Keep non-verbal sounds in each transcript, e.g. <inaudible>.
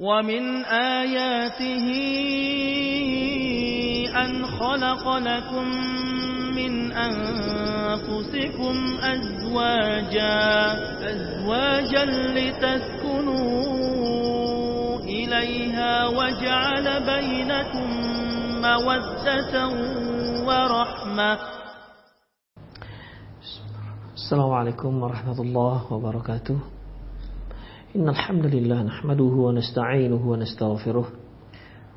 ومن آياته أن خلق لكم من أنفسكم أزواجا أزواجا لتسكنوا إليها وجعل بينكم مودة ورحمة. السلام عليكم ورحمة الله وبركاته. إن الحمد لله نحمده ونستعينه ونستغفره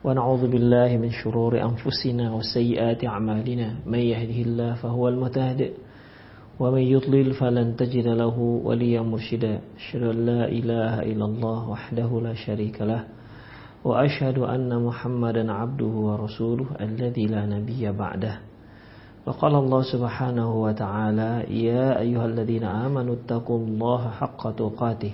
ونعوذ بالله من شرور أنفسنا وسيئات أعمالنا. من يهده الله فهو المتهدئ ومن يضلل فلن تجد له وليا مرشدا. أشهد أن لا إله إلا الله وحده لا شريك له وأشهد أن محمدا عبده ورسوله الذي لا نبي بعده. وقال الله سبحانه وتعالى يا أيها الذين آمنوا اتقوا الله حق تقاته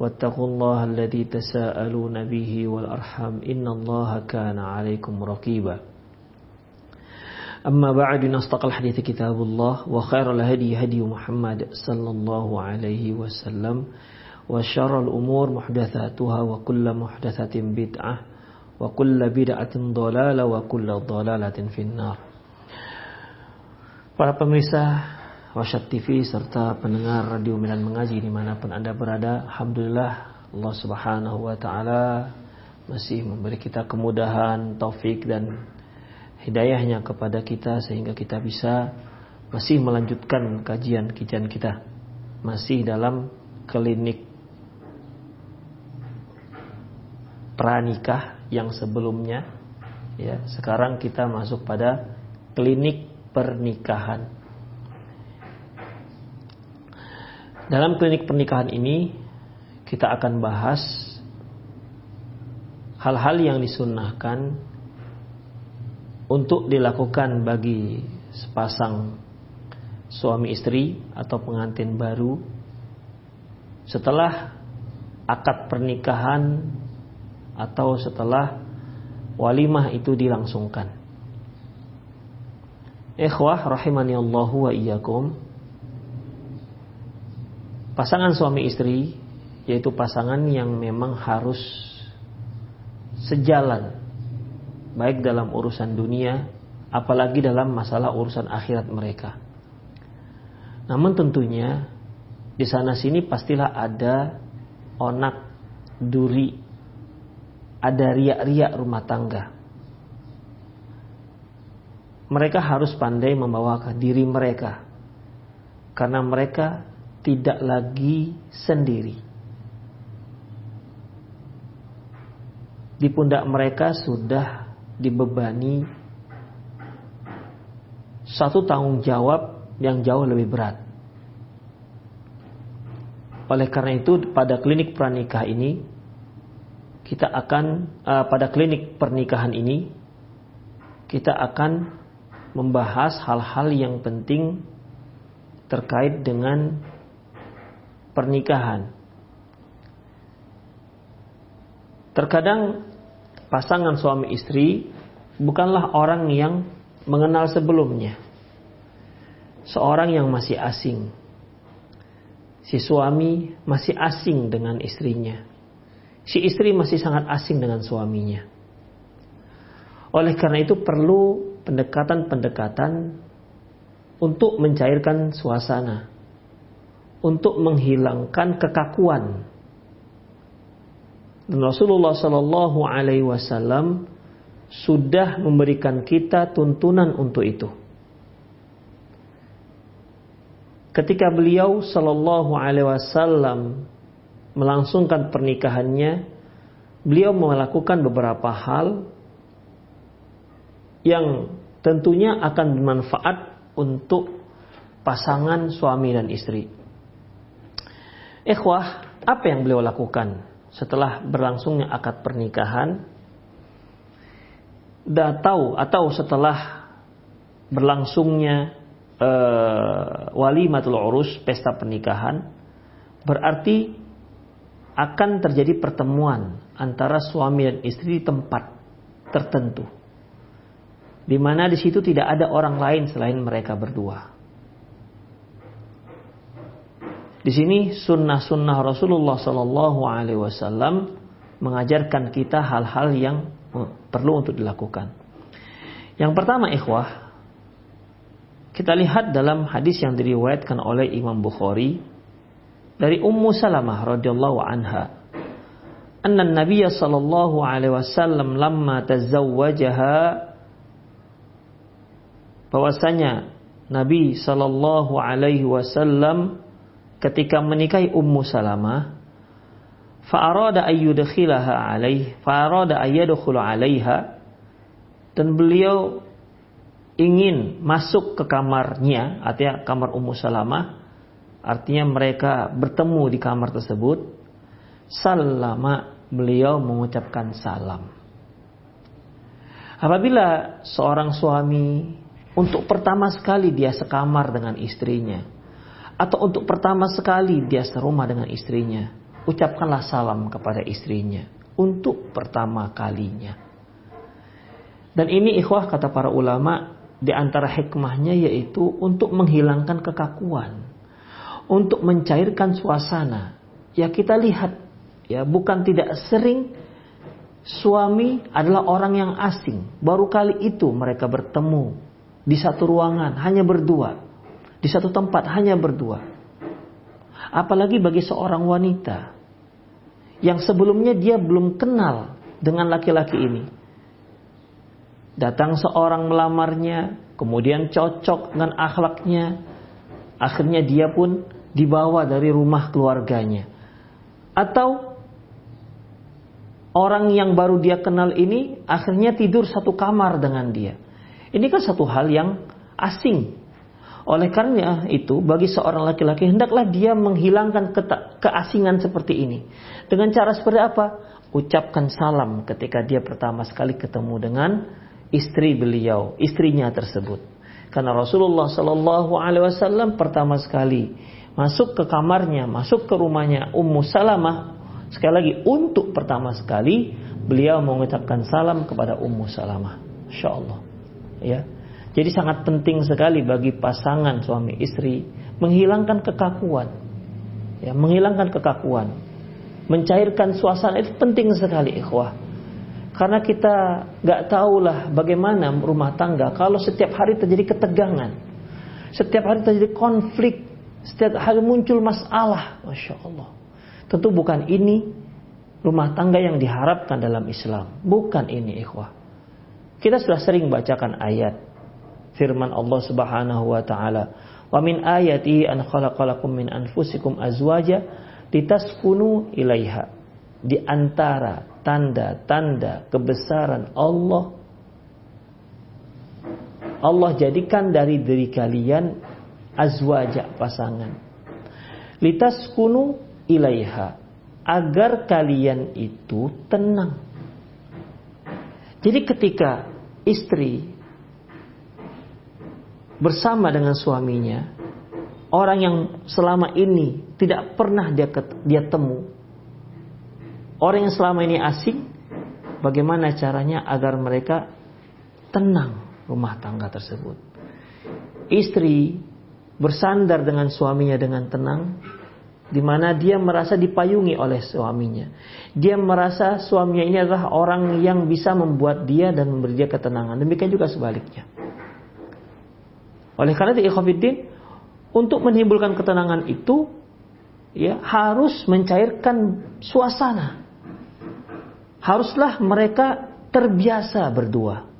واتقوا الله الذي تساءلون به والأرحام إن الله كان عليكم رقيبا أما بعد نصدق الحديث كتاب الله وخير الهدي هدي محمد صلى الله عليه وسلم وشر الأمور محدثاتها وكل محدثة بدعة وكل بدعة ضلالة وكل ضلالة في النار Para pemirsa Wasyat TV serta pendengar Radio Milan Mengaji di mana pun Anda berada Alhamdulillah Allah Subhanahu Wa Taala masih memberi kita kemudahan, taufik dan hidayahnya kepada kita sehingga kita bisa masih melanjutkan kajian-kajian kita masih dalam klinik pranikah yang sebelumnya ya sekarang kita masuk pada klinik pernikahan. Dalam klinik pernikahan ini kita akan bahas hal-hal yang disunnahkan untuk dilakukan bagi sepasang suami istri atau pengantin baru setelah akad pernikahan atau setelah walimah itu dilangsungkan. Ikhwah rahimani Allah wa iyyakum. Pasangan suami istri yaitu pasangan yang memang harus sejalan baik dalam urusan dunia apalagi dalam masalah urusan akhirat mereka. Namun tentunya di sana sini pastilah ada onak duri ada riak-riak rumah tangga mereka harus pandai membawa diri mereka karena mereka tidak lagi sendiri. Di pundak mereka sudah dibebani satu tanggung jawab yang jauh lebih berat. Oleh karena itu pada klinik pranikah ini kita akan uh, pada klinik pernikahan ini kita akan membahas hal-hal yang penting terkait dengan pernikahan. Terkadang pasangan suami istri bukanlah orang yang mengenal sebelumnya. Seorang yang masih asing. Si suami masih asing dengan istrinya. Si istri masih sangat asing dengan suaminya. Oleh karena itu perlu pendekatan-pendekatan untuk mencairkan suasana, untuk menghilangkan kekakuan. Dan Rasulullah Shallallahu Alaihi Wasallam sudah memberikan kita tuntunan untuk itu. Ketika beliau Shallallahu Alaihi Wasallam melangsungkan pernikahannya, beliau melakukan beberapa hal yang tentunya akan bermanfaat untuk pasangan suami dan istri. Ikhwah, apa yang beliau lakukan setelah berlangsungnya akad pernikahan? tahu atau setelah berlangsungnya uh, walimatul urus pesta pernikahan berarti akan terjadi pertemuan antara suami dan istri di tempat tertentu di mana di situ tidak ada orang lain selain mereka berdua. Di sini sunnah-sunnah Rasulullah Sallallahu Alaihi Wasallam mengajarkan kita hal-hal yang perlu untuk dilakukan. Yang pertama, ikhwah, kita lihat dalam hadis yang diriwayatkan oleh Imam Bukhari dari Ummu Salamah radhiyallahu anha. Anna Nabi sallallahu alaihi wasallam lamma tazawwajaha bahwasanya Nabi Shallallahu Alaihi Wasallam ketika menikahi Ummu Salamah, fa'arada ayyudkhilaha alaih, fa'arada ayyadkhulu alaiha, dan beliau ingin masuk ke kamarnya, artinya kamar Ummu Salamah, artinya mereka bertemu di kamar tersebut, salama beliau mengucapkan salam. Apabila seorang suami untuk pertama sekali dia sekamar dengan istrinya. Atau untuk pertama sekali dia serumah dengan istrinya. Ucapkanlah salam kepada istrinya. Untuk pertama kalinya. Dan ini ikhwah kata para ulama. Di antara hikmahnya yaitu untuk menghilangkan kekakuan. Untuk mencairkan suasana. Ya kita lihat. Ya bukan tidak sering suami adalah orang yang asing. Baru kali itu mereka bertemu di satu ruangan hanya berdua, di satu tempat hanya berdua. Apalagi bagi seorang wanita yang sebelumnya dia belum kenal dengan laki-laki ini. Datang seorang melamarnya, kemudian cocok dengan akhlaknya, akhirnya dia pun dibawa dari rumah keluarganya. Atau orang yang baru dia kenal ini akhirnya tidur satu kamar dengan dia. Ini kan satu hal yang asing. Oleh karena itu, bagi seorang laki-laki hendaklah dia menghilangkan keasingan seperti ini. Dengan cara seperti apa? Ucapkan salam ketika dia pertama sekali ketemu dengan istri beliau, istrinya tersebut. Karena Rasulullah Shallallahu Alaihi Wasallam pertama sekali masuk ke kamarnya, masuk ke rumahnya Ummu Salamah. Sekali lagi untuk pertama sekali beliau mengucapkan salam kepada Ummu Salamah. Insya Allah ya. Jadi sangat penting sekali bagi pasangan suami istri menghilangkan kekakuan. Ya, menghilangkan kekakuan. Mencairkan suasana itu penting sekali ikhwah. Karena kita nggak tahulah bagaimana rumah tangga kalau setiap hari terjadi ketegangan. Setiap hari terjadi konflik. Setiap hari muncul masalah. Masya Allah. Tentu bukan ini rumah tangga yang diharapkan dalam Islam. Bukan ini ikhwah. Kita sudah sering bacakan ayat firman Allah Subhanahu wa taala, "Wa min ayati an khalaqalakum min anfusikum azwaja litaskunu ilaiha." Di antara tanda-tanda kebesaran Allah Allah jadikan dari diri kalian azwaja pasangan. Litaskunu ilaiha agar kalian itu tenang. Jadi ketika istri bersama dengan suaminya, orang yang selama ini tidak pernah dia dia temu, orang yang selama ini asing, bagaimana caranya agar mereka tenang rumah tangga tersebut. Istri bersandar dengan suaminya dengan tenang, di mana dia merasa dipayungi oleh suaminya. Dia merasa suaminya ini adalah orang yang bisa membuat dia dan memberi dia ketenangan. Demikian juga sebaliknya. Oleh karena itu, ikhwafiddin, untuk menimbulkan ketenangan itu, ya harus mencairkan suasana. Haruslah mereka terbiasa berdua.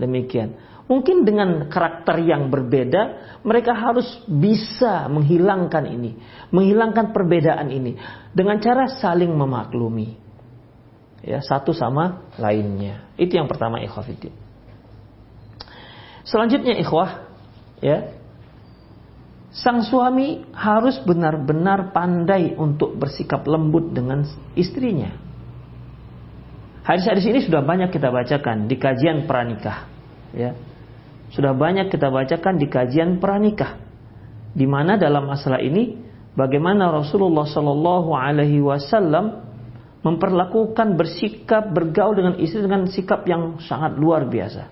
Demikian. Mungkin dengan karakter yang berbeda, mereka harus bisa menghilangkan ini, menghilangkan perbedaan ini dengan cara saling memaklumi. Ya, satu sama lainnya. Itu yang pertama ikhwah. Selanjutnya ikhwah, ya. Sang suami harus benar-benar pandai untuk bersikap lembut dengan istrinya. Hadis-hadis ini sudah banyak kita bacakan di kajian pranikah. Ya. Sudah banyak kita bacakan di kajian pranikah. Di mana dalam masalah ini bagaimana Rasulullah Shallallahu alaihi wasallam memperlakukan bersikap bergaul dengan istri dengan sikap yang sangat luar biasa.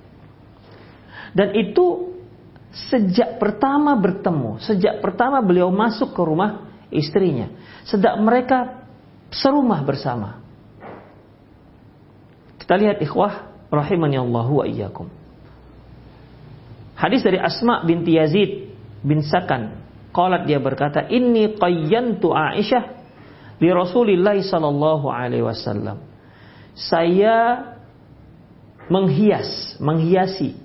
Dan itu sejak pertama bertemu, sejak pertama beliau masuk ke rumah istrinya, sejak mereka serumah bersama. Kita lihat ikhwah rahimani Allah wa iyyakum. Hadis dari Asma binti Yazid bin Sakan. Qalat dia berkata, "Inni qayyantu Aisyah di Rasulullah sallallahu alaihi wasallam. Saya menghias, menghiasi,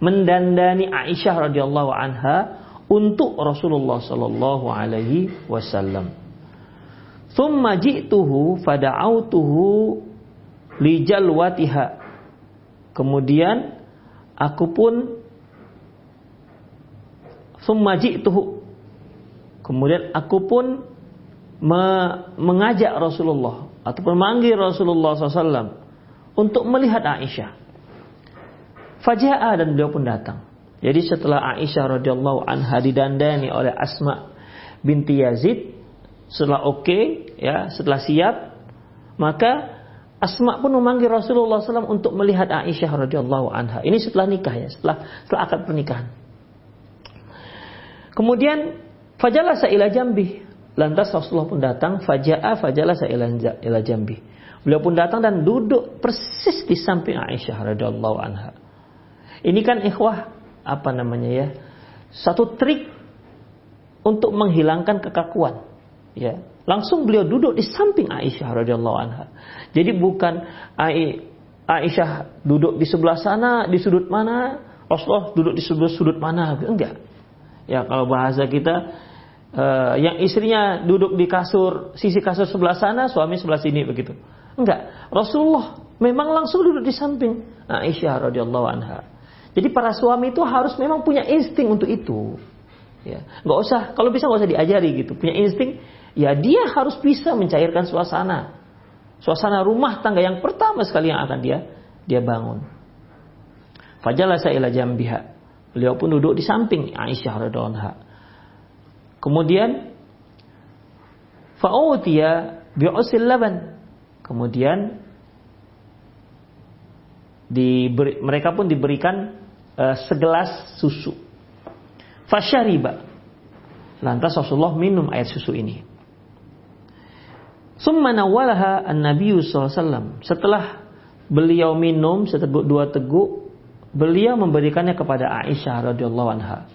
mendandani Aisyah radhiyallahu anha untuk Rasulullah sallallahu alaihi wasallam. Thumma ji'tuhu fada'autuhu li jalwatiha. Kemudian aku pun thumma ji'tuhu. Kemudian aku pun mengajak Rasulullah atau memanggil Rasulullah SAW untuk melihat Aisyah. Faja'a dan beliau pun datang. Jadi setelah Aisyah radhiyallahu anha didandani oleh Asma binti Yazid, setelah oke okay, ya, setelah siap, maka Asma pun memanggil Rasulullah SAW untuk melihat Aisyah radhiyallahu anha. Ini setelah nikah ya, setelah setelah akad pernikahan. Kemudian fajalasa ila jambi Lantas Rasulullah pun datang, faja'a fajalah ila jambi. Beliau pun datang dan duduk persis di samping Aisyah radhiyallahu anha. Ini kan ikhwah apa namanya ya? Satu trik untuk menghilangkan kekakuan. Ya, langsung beliau duduk di samping Aisyah radhiyallahu anha. Jadi bukan Aisyah duduk di sebelah sana, di sudut mana, Rasulullah duduk di sebelah sudut mana, enggak. Ya kalau bahasa kita uh, yang istrinya duduk di kasur sisi kasur sebelah sana, suami sebelah sini begitu. Enggak, Rasulullah memang langsung duduk di samping Aisyah radhiyallahu anha. Jadi para suami itu harus memang punya insting untuk itu. Ya, nggak usah kalau bisa nggak usah diajari gitu. Punya insting, ya dia harus bisa mencairkan suasana. Suasana rumah tangga yang pertama sekali yang akan dia dia bangun. Fajalasa ila jambiha. Beliau pun duduk di samping Aisyah radhiyallahu anha. Kemudian fa'utiya bi'usil laban. Kemudian diberi, mereka pun diberikan uh, segelas susu. Fasyariba. Lantas Rasulullah minum air susu ini. Summa nawalaha an-nabiy SAW. Setelah beliau minum seteguk dua teguk, beliau memberikannya kepada Aisyah radhiyallahu anha.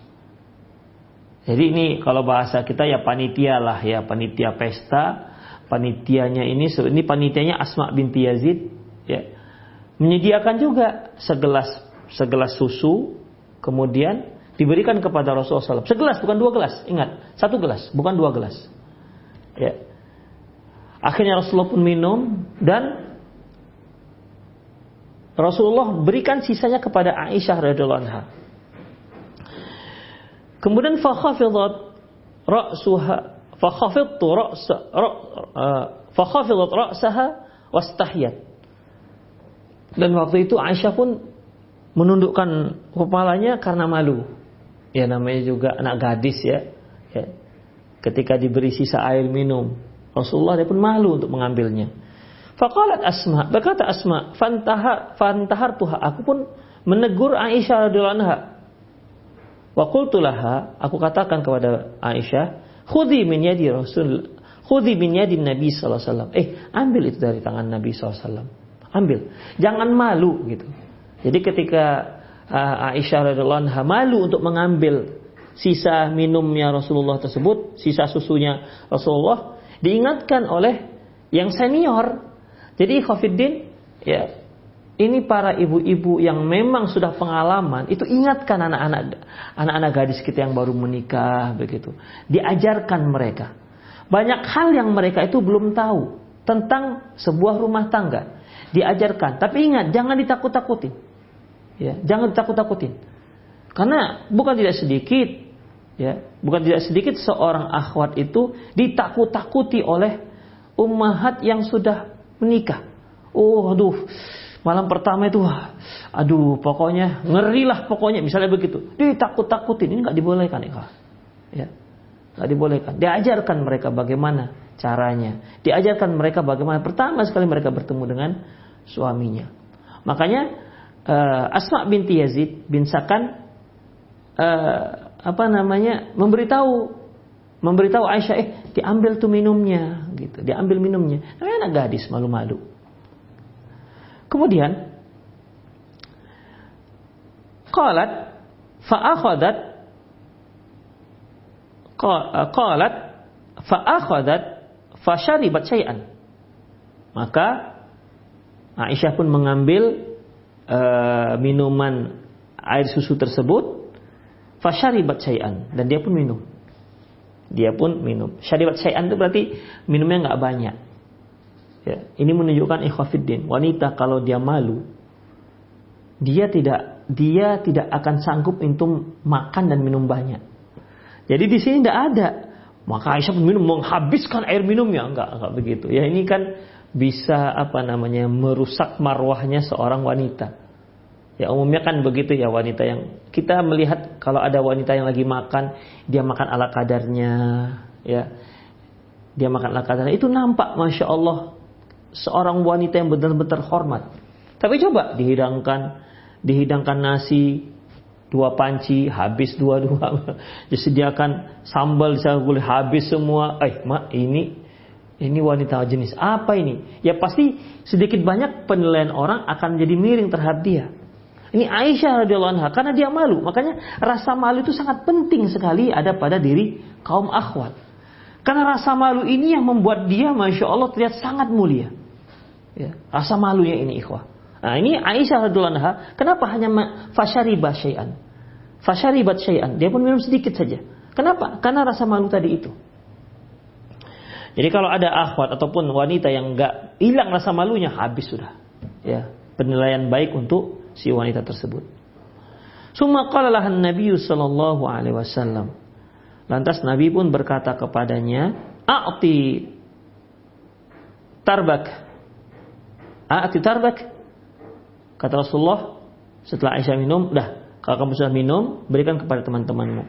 Jadi ini kalau bahasa kita ya panitia lah ya, panitia pesta. Panitianya ini ini panitianya Asma binti Yazid ya. Menyediakan juga segelas segelas susu kemudian diberikan kepada Rasulullah SAW. Segelas bukan dua gelas, ingat satu gelas bukan dua gelas. Ya. Akhirnya Rasulullah pun minum dan Rasulullah berikan sisanya kepada Aisyah radhiallahu anha. Kemudian fakhafidat ra'suha fakhafidtu ra'sa uh, fakhafidat ra'saha wastahyat. Dan waktu itu Aisyah pun menundukkan kepalanya karena malu. Ya namanya juga anak gadis ya. ya. Ketika diberi sisa air minum, Rasulullah dia pun malu untuk mengambilnya. Faqalat Asma, berkata Asma, fantahar fantahar tuha, aku pun menegur Aisyah radhiyallahu anha Wa qultulaha, aku katakan kepada Aisyah, khudhi min yadi Rasul, khudhi min yadi Nabi sallallahu. Eh, ambil itu dari tangan Nabi sallallahu. Ambil. Jangan malu gitu. Jadi ketika uh, Aisyah radhiyallahu anha malu untuk mengambil sisa minumnya Rasulullah tersebut, sisa susunya Rasulullah, diingatkan oleh yang senior. Jadi Khafiddin ya ini para ibu-ibu yang memang sudah pengalaman itu ingatkan anak-anak anak-anak gadis kita yang baru menikah begitu. Diajarkan mereka. Banyak hal yang mereka itu belum tahu tentang sebuah rumah tangga. Diajarkan. Tapi ingat jangan ditakut-takutin ya jangan ditakut-takutin karena bukan tidak sedikit ya bukan tidak sedikit seorang akhwat itu ditakut-takuti oleh ummahat yang sudah menikah Oh, aduh, malam pertama itu, aduh, pokoknya ngeri lah pokoknya, misalnya begitu. Ditakut-takutin, ini nggak dibolehkan. Ya, nggak dibolehkan. Diajarkan mereka bagaimana caranya. Diajarkan mereka bagaimana pertama sekali mereka bertemu dengan suaminya. Makanya uh, Asma binti Yazid bin Sakan uh, apa namanya memberitahu memberitahu Aisyah eh diambil tuh minumnya gitu. Diambil minumnya. Namanya anak gadis malu-malu. Kemudian qalat fa'akhadat qalat fa'akhadat fasharibat syai'an. Maka Aisyah pun mengambil uh, minuman air susu tersebut Fasharibat syai'an. Dan dia pun minum. Dia pun minum. Syaribat syai'an itu berarti minumnya nggak banyak. Ya, ini menunjukkan ikhwafiddin. Wanita kalau dia malu, dia tidak dia tidak akan sanggup untuk makan dan minum banyak. Jadi di sini tidak ada. Maka Aisyah pun minum menghabiskan air minumnya enggak enggak begitu. Ya ini kan bisa apa namanya merusak marwahnya seorang wanita. Ya umumnya kan begitu ya wanita yang kita melihat kalau ada wanita yang lagi makan, dia makan ala kadarnya, ya. Dia makan ala kadarnya itu nampak masya Allah seorang wanita yang benar-benar hormat. Tapi coba dihidangkan, dihidangkan nasi dua panci habis dua-dua, <laughs> disediakan sambal boleh habis semua. Eh, mak ini ini wanita jenis apa ini? Ya pasti sedikit banyak penilaian orang akan jadi miring terhadap dia. Ini Aisyah radhiyallahu anha karena dia malu. Makanya rasa malu itu sangat penting sekali ada pada diri kaum akhwat. Karena rasa malu ini yang membuat dia masya Allah terlihat sangat mulia. Ya, rasa malunya ini ikhwah. Nah ini Aisyah radhiyallahu anha kenapa hanya fasyariba syai'an? Fasyaribat syai'an. Dia pun minum sedikit saja. Kenapa? Karena rasa malu tadi itu. Jadi kalau ada akhwat ataupun wanita yang enggak hilang rasa malunya habis sudah. Ya, penilaian baik untuk si wanita tersebut. Summa qala Nabi sallallahu alaihi wasallam. Lantas Nabi pun berkata kepadanya, "A'ti tarbak." A'ti tarbak. Kata Rasulullah setelah Aisyah minum, "Dah, kalau kamu sudah minum, berikan kepada teman-temanmu."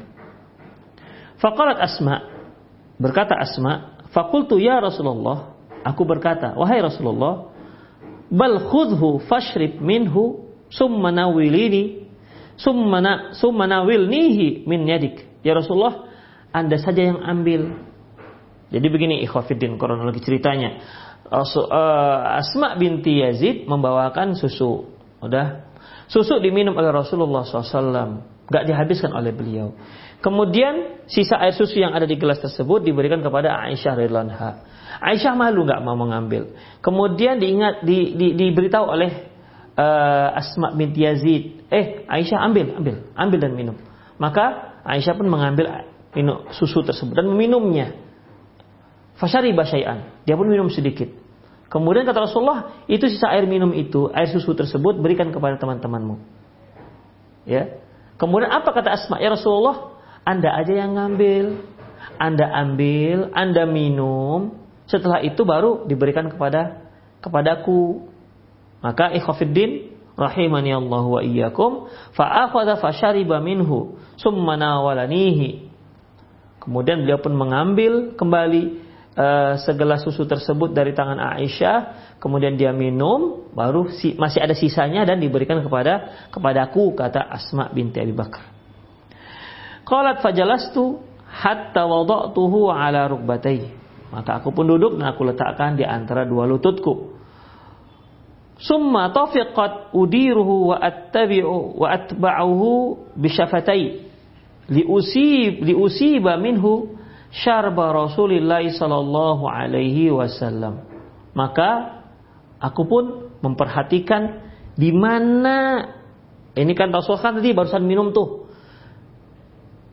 Faqalat Asma, berkata Asma, "Fakultu ya Rasulullah." Aku berkata, "Wahai Rasulullah, bal khudhu fashrib minhu summa nawilini summa summa nawilnihi min yadik. Ya Rasulullah, Anda saja yang ambil. Jadi begini ikhwafiddin kronologi ceritanya. Uh, Asma binti Yazid membawakan susu. Udah. Susu diminum oleh Rasulullah SAW. Gak dihabiskan oleh beliau. Kemudian sisa air susu yang ada di gelas tersebut diberikan kepada Aisyah radhiyallahu Aisyah malu nggak mau mengambil. Kemudian diingat di, di, diberitahu oleh uh, Asma binti Yazid, eh Aisyah ambil, ambil, ambil dan minum. Maka Aisyah pun mengambil minum susu tersebut dan meminumnya. Fasyari basyai'an. Dia pun minum sedikit. Kemudian kata Rasulullah, itu sisa air minum itu, air susu tersebut berikan kepada teman-temanmu. Ya. Kemudian apa kata Asma? Ya Rasulullah, Anda aja yang ngambil. Anda ambil, Anda minum, setelah itu baru diberikan kepada kepadaku. Maka ikhwafiddin rahimani Allah wa iyyakum fa akhadha fashariba minhu summa nawalanihi. Kemudian beliau pun mengambil kembali uh, segelas susu tersebut dari tangan Aisyah, kemudian dia minum, baru si, masih ada sisanya dan diberikan kepada kepadaku kata Asma binti Abi Bakar. Qalat fajalastu hatta wada'tuhu ala rukbatayhi. Maka aku pun duduk dan aku letakkan di antara dua lututku. Summa tafiqat udiruhu wa attabi'u wa atba'uhu bisyafatai liusib liusiba minhu syarba Rasulillah sallallahu alaihi wasallam. Maka aku pun memperhatikan di mana ini kan Rasul kan tadi barusan minum tuh.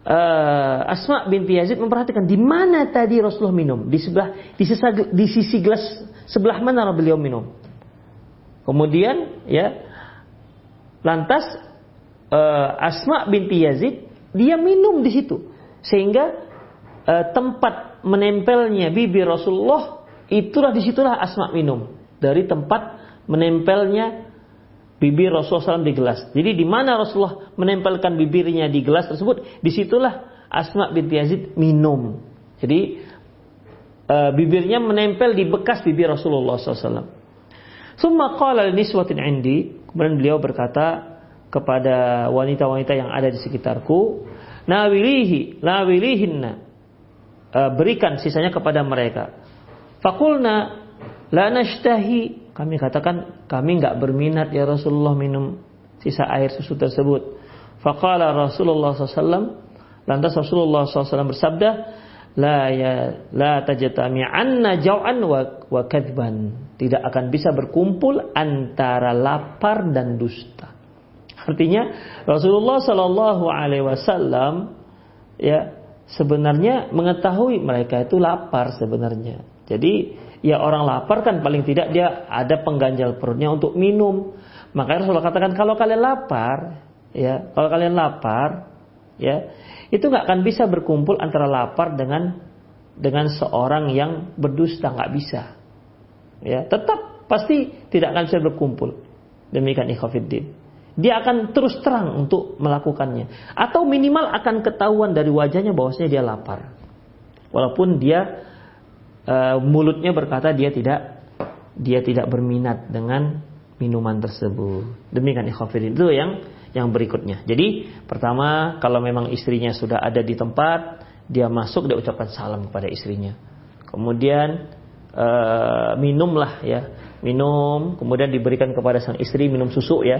Uh, Asma binti Yazid memperhatikan di mana tadi Rasulullah minum? Di sebelah di, sisa, di sisi gelas sebelah mana beliau minum? Kemudian ya lantas uh, Asma binti Yazid dia minum di situ. Sehingga uh, tempat menempelnya bibir Rasulullah itulah di situlah Asma minum. Dari tempat menempelnya bibir Rasulullah SAW di gelas. Jadi di mana Rasulullah menempelkan bibirnya di gelas tersebut, di situlah Asma binti Yazid minum. Jadi e, bibirnya menempel di bekas bibir Rasulullah SAW. Summa qala niswatin indi, kemudian beliau berkata kepada wanita-wanita yang ada di sekitarku, nawilihi, nawilihinna, e, berikan sisanya kepada mereka. Fakulna la nashtahi. Kami katakan kami nggak berminat ya Rasulullah minum sisa air susu tersebut. Faqala Rasulullah SAW. Lantas Rasulullah SAW bersabda, la ya la anna jau'an wa, wa kadban. Tidak akan bisa berkumpul antara lapar dan dusta. Artinya Rasulullah Shallallahu Alaihi Wasallam ya sebenarnya mengetahui mereka itu lapar sebenarnya. Jadi ya orang lapar kan paling tidak dia ada pengganjal perutnya untuk minum. Makanya Rasulullah katakan kalau kalian lapar, ya kalau kalian lapar, ya itu nggak akan bisa berkumpul antara lapar dengan dengan seorang yang berdusta nggak bisa. Ya tetap pasti tidak akan bisa berkumpul. Demikian ikhafiddin. Dia akan terus terang untuk melakukannya. Atau minimal akan ketahuan dari wajahnya bahwasanya dia lapar. Walaupun dia uh, mulutnya berkata dia tidak dia tidak berminat dengan minuman tersebut. Demikian ikhwafidin itu yang yang berikutnya. Jadi pertama kalau memang istrinya sudah ada di tempat, dia masuk dia ucapkan salam kepada istrinya. Kemudian uh, minumlah ya, minum, kemudian diberikan kepada sang istri minum susu ya.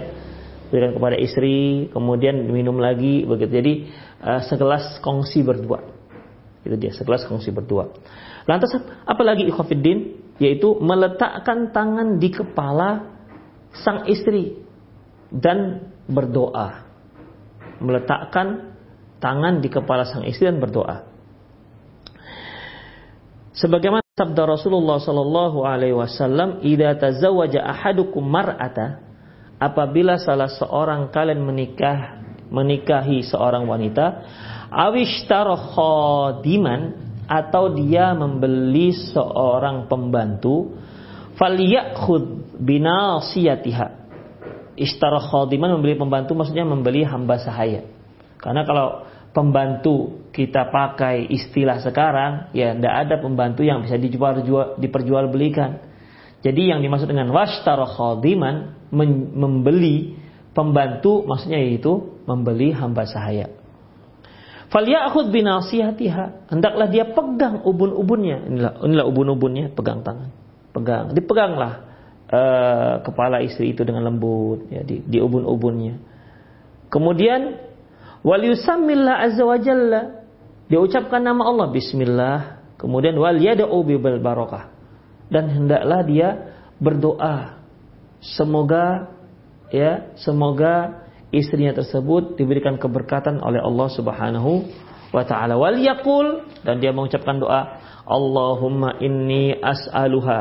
Berikan kepada istri, kemudian minum lagi begitu. Jadi uh, segelas kongsi berdua. Itu dia, segelas kongsi berdua. Lantas apalagi ikhafiddin yaitu meletakkan tangan di kepala sang istri dan berdoa. Meletakkan tangan di kepala sang istri dan berdoa. Sebagaimana sabda Rasulullah sallallahu alaihi wasallam, "Idza tazawwaja ahadukum mar'ata" apabila salah seorang kalian menikah menikahi seorang wanita, awishtara khadiman atau dia membeli seorang pembantu falyakhud binasiyatiha Ishtara khadiman membeli pembantu maksudnya membeli hamba sahaya. Karena kalau pembantu kita pakai istilah sekarang, ya tidak ada pembantu yang bisa dijual, diperjualbelikan. Jadi yang dimaksud dengan washtara khadiman membeli pembantu maksudnya yaitu membeli hamba sahaya. Falyakhud binasihatiha. Hendaklah dia pegang ubun-ubunnya. Inilah, inilah ubun-ubunnya, pegang tangan. Pegang. Dipeganglah uh, kepala istri itu dengan lembut ya, di, di ubun-ubunnya. Kemudian wal yusammillah azza wa jalla. Dia ucapkan nama Allah bismillah. Kemudian wal yad'u bil barakah. Dan hendaklah dia berdoa semoga ya semoga istrinya tersebut diberikan keberkatan oleh Allah Subhanahu wa taala. Wal yaqul dan dia mengucapkan doa, Allahumma inni as'aluha.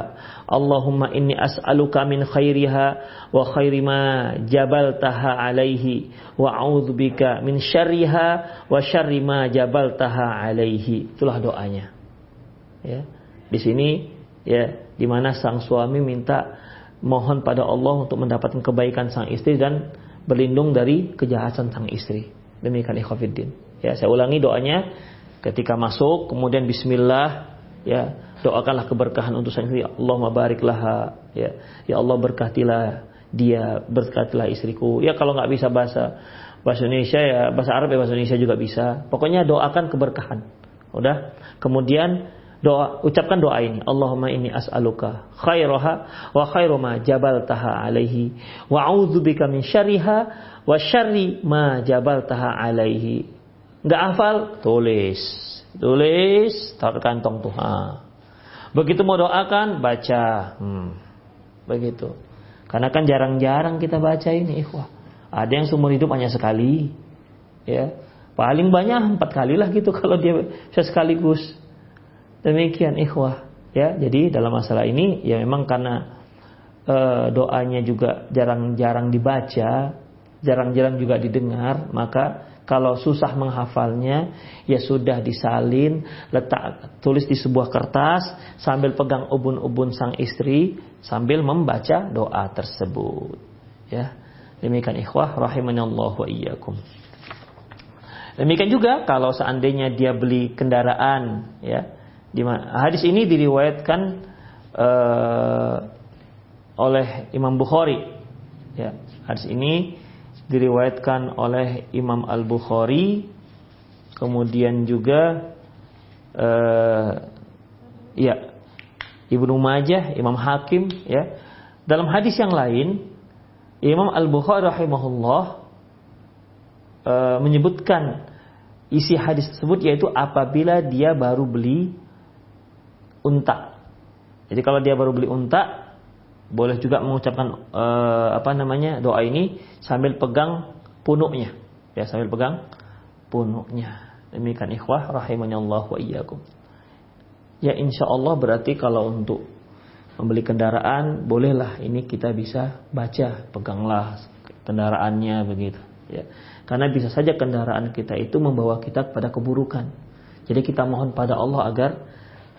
Allahumma inni as'aluka min khairiha wa khairi ma jabaltaha alaihi wa a'udzubika min syarriha wa syarri ma jabaltaha alaihi. Itulah doanya. Ya. Di sini ya di mana sang suami minta mohon pada Allah untuk mendapatkan kebaikan sang istri dan berlindung dari kejahatan sang istri. Demikian ikhwafiddin. Ya, saya ulangi doanya. Ketika masuk kemudian bismillah ya doakanlah keberkahan untuk sang istri. Allahumma bariklah ya. Ya Allah berkatilah dia berkatilah istriku. Ya kalau nggak bisa bahasa bahasa Indonesia ya bahasa Arab ya bahasa Indonesia juga bisa. Pokoknya doakan keberkahan. Udah? Kemudian doa ucapkan doa ini. Allahumma inni as'aluka khairaha wa khairu ma jabaltaha alaihi wa a'udzubika min syarriha wa syarri ma jabaltaha alaihi. Enggak hafal? Tulis. Tulis taruh kantong tuh. Ha. begitu mau doakan baca. Hmm. begitu. Karena kan jarang-jarang kita baca ini ikhwah. Ada yang seumur hidup hanya sekali. Ya. Paling banyak empat kali lah gitu kalau dia sekaligus Demikian ikhwah ya. Jadi dalam masalah ini ya memang karena e, doanya juga jarang-jarang dibaca, jarang-jarang juga didengar, maka Kalau susah menghafalnya, ya sudah disalin, letak tulis di sebuah kertas sambil pegang ubun-ubun sang istri sambil membaca doa tersebut. Ya. Demikian ikhwah Allah wa iyyakum. Demikian juga kalau seandainya dia beli kendaraan ya. Di hadis ini diriwayatkan uh, oleh Imam Bukhari. Ya, hadis ini diriwayatkan oleh Imam Al Bukhari, kemudian juga uh, ya Ibnu Majah, Imam Hakim. Ya, dalam hadis yang lain, Imam Al Bukhari rahimahullah uh, menyebutkan isi hadis tersebut yaitu apabila dia baru beli unta. Jadi kalau dia baru beli unta, boleh juga mengucapkan uh, apa namanya doa ini sambil pegang punuknya. Ya sambil pegang punuknya. Demikian ikhwah rahimahnya Allah wa iyyakum. Ya insya Allah berarti kalau untuk membeli kendaraan bolehlah ini kita bisa baca peganglah kendaraannya begitu. Ya. Karena bisa saja kendaraan kita itu membawa kita kepada keburukan. Jadi kita mohon pada Allah agar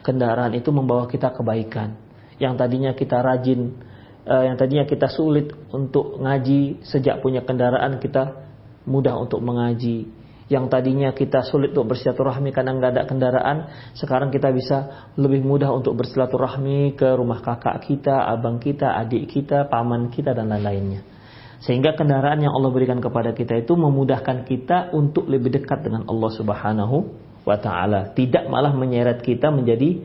kendaraan itu membawa kita kebaikan yang tadinya kita rajin, uh, yang tadinya kita sulit untuk ngaji sejak punya kendaraan kita mudah untuk mengaji. Yang tadinya kita sulit untuk bersilaturahmi karena nggak ada kendaraan, sekarang kita bisa lebih mudah untuk bersilaturahmi ke rumah kakak kita, abang kita, adik kita, paman kita dan lain-lainnya. Sehingga kendaraan yang Allah berikan kepada kita itu memudahkan kita untuk lebih dekat dengan Allah Subhanahu wa taala, tidak malah menyeret kita menjadi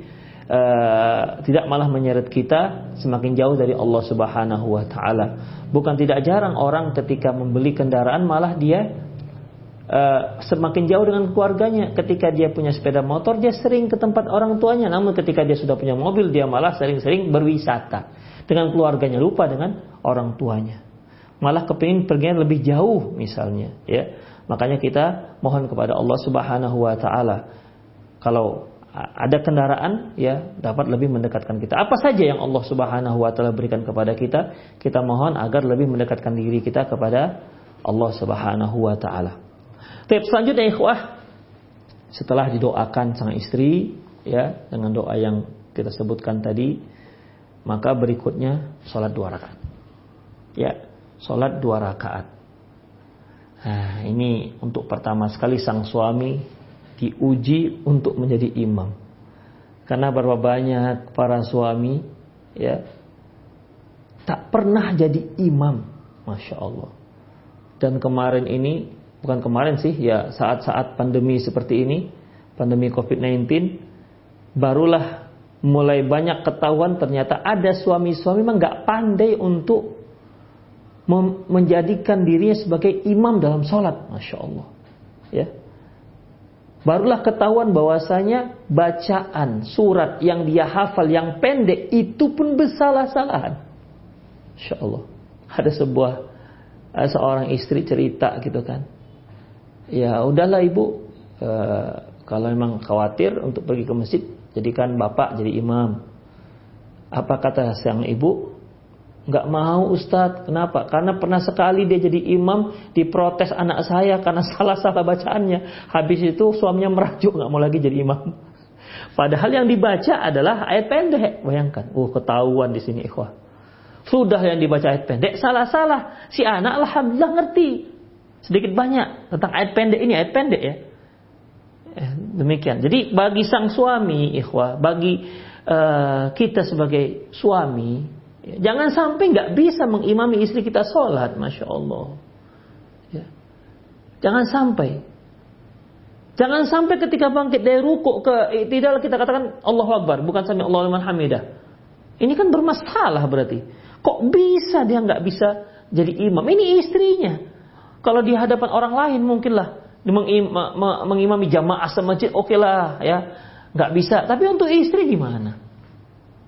uh, tidak malah menyeret kita semakin jauh dari Allah Subhanahu wa taala. Bukan tidak jarang orang ketika membeli kendaraan malah dia uh, semakin jauh dengan keluarganya. Ketika dia punya sepeda motor dia sering ke tempat orang tuanya, namun ketika dia sudah punya mobil dia malah sering-sering berwisata dengan keluarganya lupa dengan orang tuanya. Malah kepingin pergi lebih jauh misalnya, ya. Makanya kita mohon kepada Allah Subhanahu wa taala kalau ada kendaraan ya dapat lebih mendekatkan kita. Apa saja yang Allah Subhanahu wa taala berikan kepada kita, kita mohon agar lebih mendekatkan diri kita kepada Allah Subhanahu wa taala. Tips selanjutnya ikhwah setelah didoakan sang istri ya dengan doa yang kita sebutkan tadi, maka berikutnya sholat dua rakaat. Ya, sholat dua rakaat. Nah, ini untuk pertama sekali sang suami diuji untuk menjadi imam. Karena berapa banyak para suami ya tak pernah jadi imam, masya Allah. Dan kemarin ini bukan kemarin sih ya saat-saat pandemi seperti ini, pandemi COVID-19, barulah mulai banyak ketahuan ternyata ada suami-suami memang nggak pandai untuk menjadikan dirinya sebagai imam dalam sholat, masya Allah. Ya, Barulah ketahuan bahwasanya bacaan surat yang dia hafal yang pendek itu pun bersalah-salahan. Insya Allah. Ada sebuah eh, seorang istri cerita gitu kan. Ya udahlah ibu, e, kalau memang khawatir untuk pergi ke masjid, jadikan bapak jadi imam. Apa kata sang ibu? Nggak mau Ustadz. Kenapa? Karena pernah sekali dia jadi imam diprotes anak saya karena <laughs> salah-salah bacaannya. Habis itu suaminya merajuk nggak mau lagi jadi imam. Padahal yang dibaca adalah ayat pendek. Bayangkan, uh ketahuan di sini ikhwah. Sudah yang dibaca ayat pendek salah-salah. Si anak alhamdulillah ngerti sedikit banyak tentang ayat pendek ini ayat pendek ya. Eh, demikian. Jadi bagi sang suami ikhwah, bagi uh, kita sebagai suami Jangan sampai nggak bisa mengimami istri kita sholat, masya Allah. Ya. Jangan sampai. Jangan sampai ketika bangkit dari rukuk ke tidak kita katakan Allah Akbar, bukan sami Allah liman hamidah. Ini kan bermasalah berarti. Kok bisa dia nggak bisa jadi imam? Ini istrinya. Kalau di hadapan orang lain mungkinlah mengimami jamaah semajid, oke okay lah ya, nggak bisa. Tapi untuk istri gimana?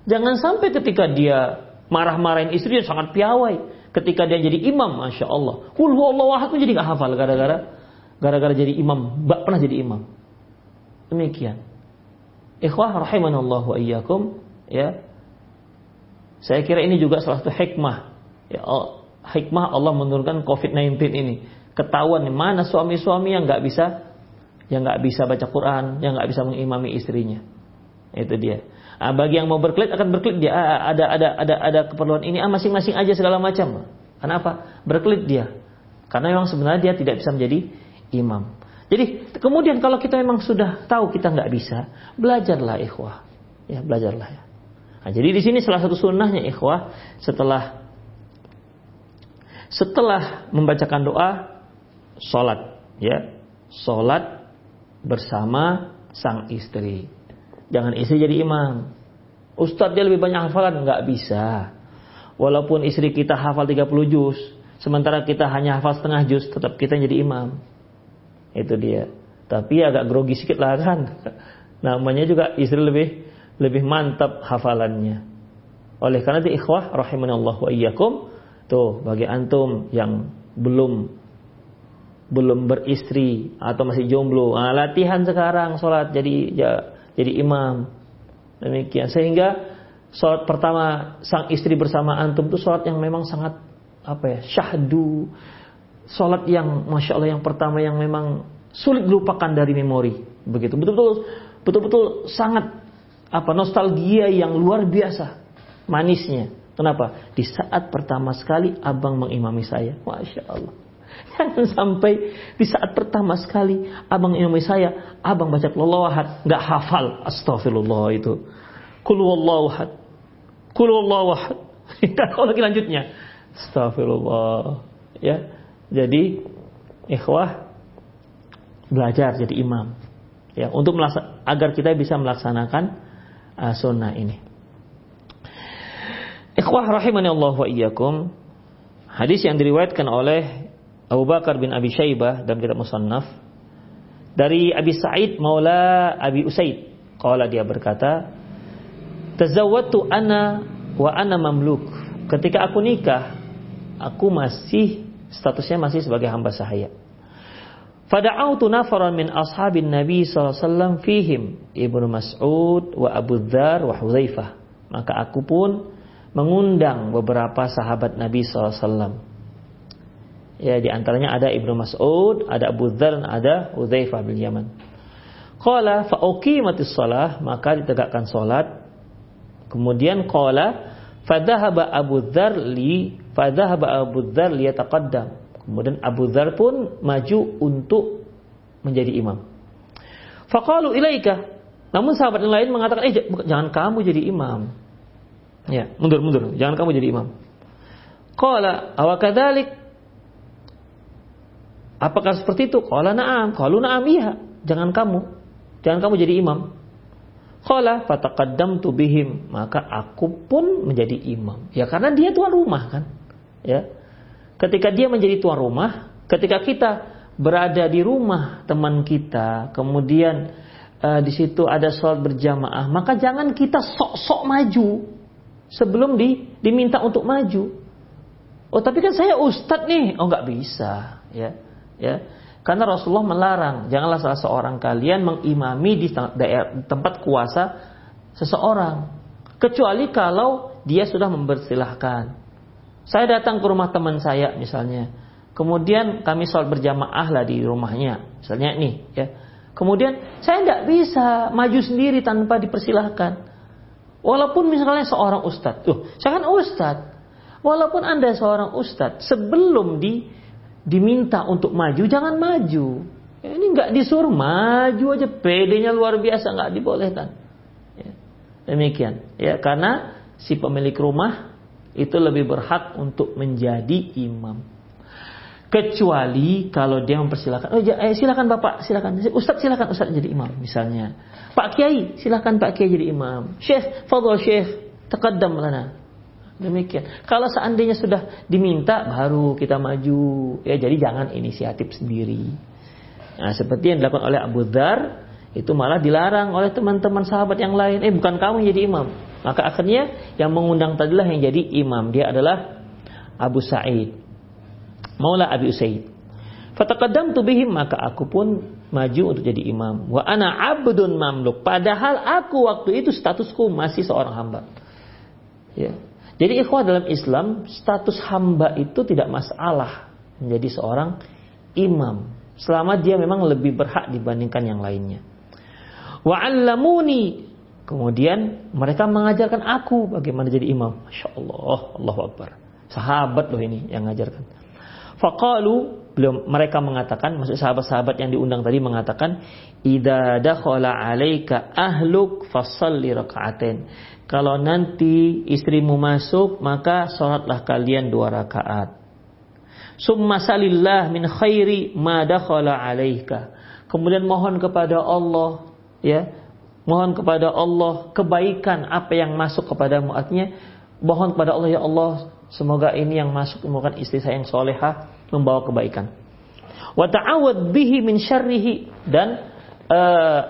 Jangan sampai ketika dia marah-marahin istri dia sangat piawai. Ketika dia jadi imam, masya Allah. Kul Allah pun jadi gak hafal gara-gara gara-gara jadi imam, gak pernah jadi imam. Demikian. Ikhwah rahimanallah wa iyyakum ya. Saya kira ini juga salah satu hikmah ya hikmah Allah menurunkan COVID-19 ini. Ketahuan mana suami-suami yang nggak bisa yang nggak bisa baca Quran, yang nggak bisa mengimami istrinya. Itu dia. Nah, bagi yang mau berkelit akan berkelit dia. Ah, ada ada ada ada keperluan ini ah masing-masing aja segala macam. Kenapa? Berkelit dia. Karena memang sebenarnya dia tidak bisa menjadi imam. Jadi kemudian kalau kita memang sudah tahu kita nggak bisa, belajarlah ikhwah. Ya, belajarlah ya. Nah, jadi di sini salah satu sunnahnya ikhwah setelah setelah membacakan doa sholat ya sholat bersama sang istri. Jangan istri jadi imam. Ustadz dia lebih banyak hafalan, nggak bisa. Walaupun istri kita hafal 30 juz, sementara kita hanya hafal setengah juz, tetap kita jadi imam. Itu dia. Tapi agak grogi sedikit lah kan. <laughs> Namanya juga istri lebih lebih mantap hafalannya. Oleh karena itu ikhwah rahimanallah wa iyyakum tuh bagi antum yang belum belum beristri atau masih jomblo, nah, latihan sekarang sholat jadi ya, jadi imam. Demikian sehingga sholat pertama sang istri bersama antum itu sholat yang memang sangat apa ya syahdu, sholat yang masya Allah yang pertama yang memang sulit dilupakan dari memori. Begitu betul-betul betul-betul sangat apa nostalgia yang luar biasa manisnya. Kenapa? Di saat pertama sekali abang mengimami saya, masya Allah <laughs> Jangan sampai di saat pertama sekali abang imam saya, abang baca lawahad, nggak hafal astagfirullah itu. Kul wallahu ahad. Kul wallahu ahad. <laughs> Kalau lagi lanjutnya. Astagfirullah. Ya. Jadi ikhwah belajar jadi imam. Ya, untuk agar kita bisa melaksanakan uh, sunnah ini. Ikhwah rahimani Allah wa iyyakum. Hadis yang diriwayatkan oleh Abu Bakar bin Abi Syaibah dalam kitab Musannaf. Dari Abi Sa'id Maula Abi Usaid. Qala dia berkata tazawwatu ana wa ana mamluk. Ketika aku nikah aku masih statusnya masih sebagai hamba sahaya. Fada'autu nafaran min ashabin Nabi SAW fihim Ibnu Mas'ud wa Abu Dhar wa Huzaifah. Maka aku pun mengundang beberapa sahabat Nabi SAW Ya, di antaranya ada Ibnu Mas'ud, ada Abu Dzar, ada Udzaifah bin Yaman. Qala fa uqimatis shalah, maka ditegakkan salat. Kemudian qala fadhahaba Abu Dzar li fadhahaba Abu Dzar li yataqaddam. Kemudian Abu Dzar pun maju untuk menjadi imam. Faqalu ilaika. Namun sahabat yang lain mengatakan, "Eh, jangan kamu jadi imam." Ya, mundur mundur, jangan kamu jadi imam. Qala awakadzalik Apakah seperti itu? Qala na'am. Qalu na'am iya. Jangan kamu. Jangan kamu jadi imam. Qala fataqaddamtu bihim. Maka aku pun menjadi imam. Ya karena dia tuan rumah kan. Ya. Ketika dia menjadi tuan rumah, ketika kita berada di rumah teman kita, kemudian uh, di situ ada sholat berjamaah, maka jangan kita sok-sok maju sebelum di, diminta untuk maju. Oh tapi kan saya ustadz nih, oh nggak bisa, ya ya. Karena Rasulullah melarang janganlah salah seorang kalian mengimami di tempat kuasa seseorang. Kecuali kalau dia sudah mempersilahkan. Saya datang ke rumah teman saya misalnya. Kemudian kami sholat berjamaah lah di rumahnya misalnya nih ya. Kemudian saya tidak bisa maju sendiri tanpa dipersilahkan. Walaupun misalnya seorang ustadz tuh saya kan ustadz. Walaupun anda seorang ustadz sebelum di diminta untuk maju, jangan maju. Ya, ini nggak disuruh maju aja, pedenya luar biasa nggak dibolehkan. Ya, demikian, ya karena si pemilik rumah itu lebih berhak untuk menjadi imam. Kecuali kalau dia mempersilahkan, oh eh, silakan bapak, silakan, ustaz silakan ustaz jadi imam misalnya. Pak Kiai, silakan Pak Kiai jadi imam. Syekh, fadol Syekh, taqaddam lana. Demikian. Kalau seandainya sudah diminta baru kita maju. Ya jadi jangan inisiatif sendiri. Nah, seperti yang dilakukan oleh Abu Dhar itu malah dilarang oleh teman-teman sahabat yang lain. Eh bukan kamu yang jadi imam. Maka akhirnya yang mengundang tadilah yang jadi imam. Dia adalah Abu Sa'id. Maula Abi Usaid. Fataqaddam bihim maka aku pun maju untuk jadi imam. Wa ana abdun mamluk. Padahal aku waktu itu statusku masih seorang hamba. Ya. Jadi ikhwah dalam Islam status hamba itu tidak masalah menjadi seorang imam selama dia memang lebih berhak dibandingkan yang lainnya. Wa 'allamuni kemudian mereka mengajarkan aku bagaimana jadi imam. Masya Allah, Allahu Akbar. Sahabat loh ini yang mengajarkan. Faqalu belum mereka mengatakan maksud sahabat-sahabat yang diundang tadi mengatakan idza dakhala 'alaika ahluk fasalli raka'atain kalau nanti istrimu masuk, maka sholatlah kalian dua rakaat. Summa salillah min khairi ma dakhala alaika. Kemudian mohon kepada Allah, ya, mohon kepada Allah kebaikan apa yang masuk kepadamu. Artinya, mohon kepada Allah, ya Allah, semoga ini yang masuk merupakan istri saya yang soleha, membawa kebaikan. Wa ta'awad bihi min syarrihi. Dan uh,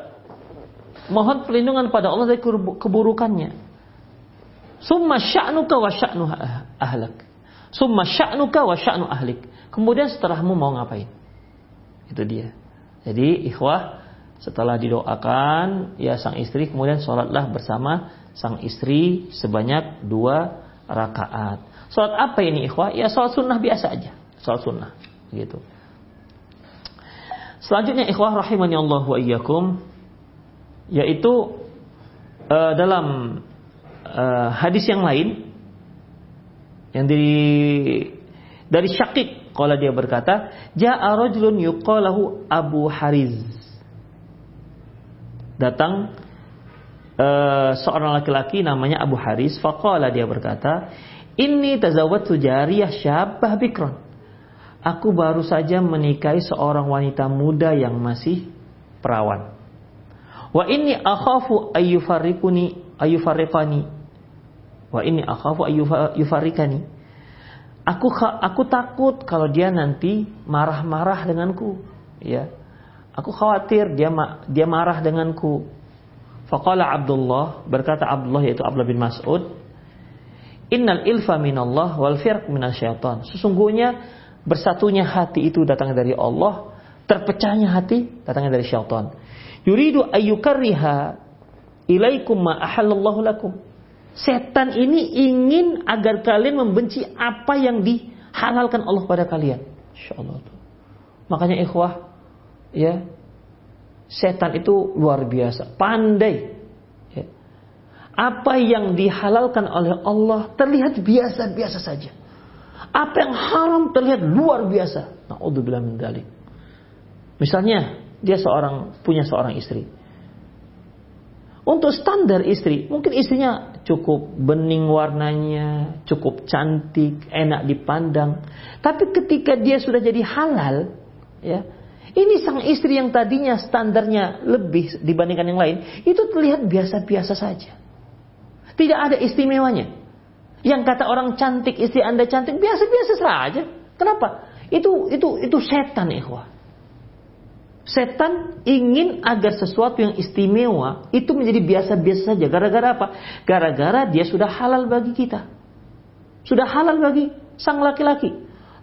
mohon perlindungan pada Allah dari keburukannya. Summa sya'nuka wa sya'nu ahlak. Summa sya'nuka wa sya'nu ahlik. Kemudian setelahmu mau ngapain? Itu dia. Jadi ikhwah setelah didoakan ya sang istri kemudian sholatlah bersama sang istri sebanyak dua rakaat. Sholat apa ini ikhwah? Ya sholat sunnah biasa aja. Sholat sunnah. Gitu. Selanjutnya ikhwah rahimani Allah wa iyyakum yaitu uh, dalam uh, hadis yang lain yang dari dari Syakik kalau dia berkata, "Ja'a rajulun yuqalahu Abu Hariz." Datang uh, seorang laki-laki namanya Abu Haris, faqala dia berkata, "Inni tazawwatu jariyah syabah bikron." Aku baru saja menikahi seorang wanita muda yang masih perawan. Wa inni akhafu ayyufarriquni ayyufarriqani wa ini akhafu ayyufarikani. Aku aku takut kalau dia nanti marah-marah denganku, ya. Aku khawatir dia dia marah denganku. Faqala Abdullah, berkata Abdullah yaitu Abdullah bin Mas'ud, Innal ilfa minallah wal firq minasyaitan. Sesungguhnya bersatunya hati itu datangnya dari Allah, terpecahnya hati datangnya dari syaitan. Yuridu ayyukarriha ilaikum ma ahallallahu lakum. Setan ini ingin agar kalian membenci apa yang dihalalkan Allah pada kalian. Insyaallah. Makanya ikhwah, ya, setan itu luar biasa, pandai. Ya. Apa yang dihalalkan oleh Allah terlihat biasa-biasa saja. Apa yang haram terlihat luar biasa. Nauzubillah min. Misalnya, dia seorang punya seorang istri. Untuk standar istri, mungkin istrinya cukup bening warnanya, cukup cantik, enak dipandang. Tapi ketika dia sudah jadi halal, ya, ini sang istri yang tadinya standarnya lebih dibandingkan yang lain, itu terlihat biasa-biasa saja. Tidak ada istimewanya. Yang kata orang cantik, istri Anda cantik, biasa-biasa saja. Kenapa? Itu itu itu setan, ikhwah. Setan ingin agar sesuatu yang istimewa itu menjadi biasa-biasa saja. Gara-gara apa? Gara-gara dia sudah halal bagi kita. Sudah halal bagi sang laki-laki.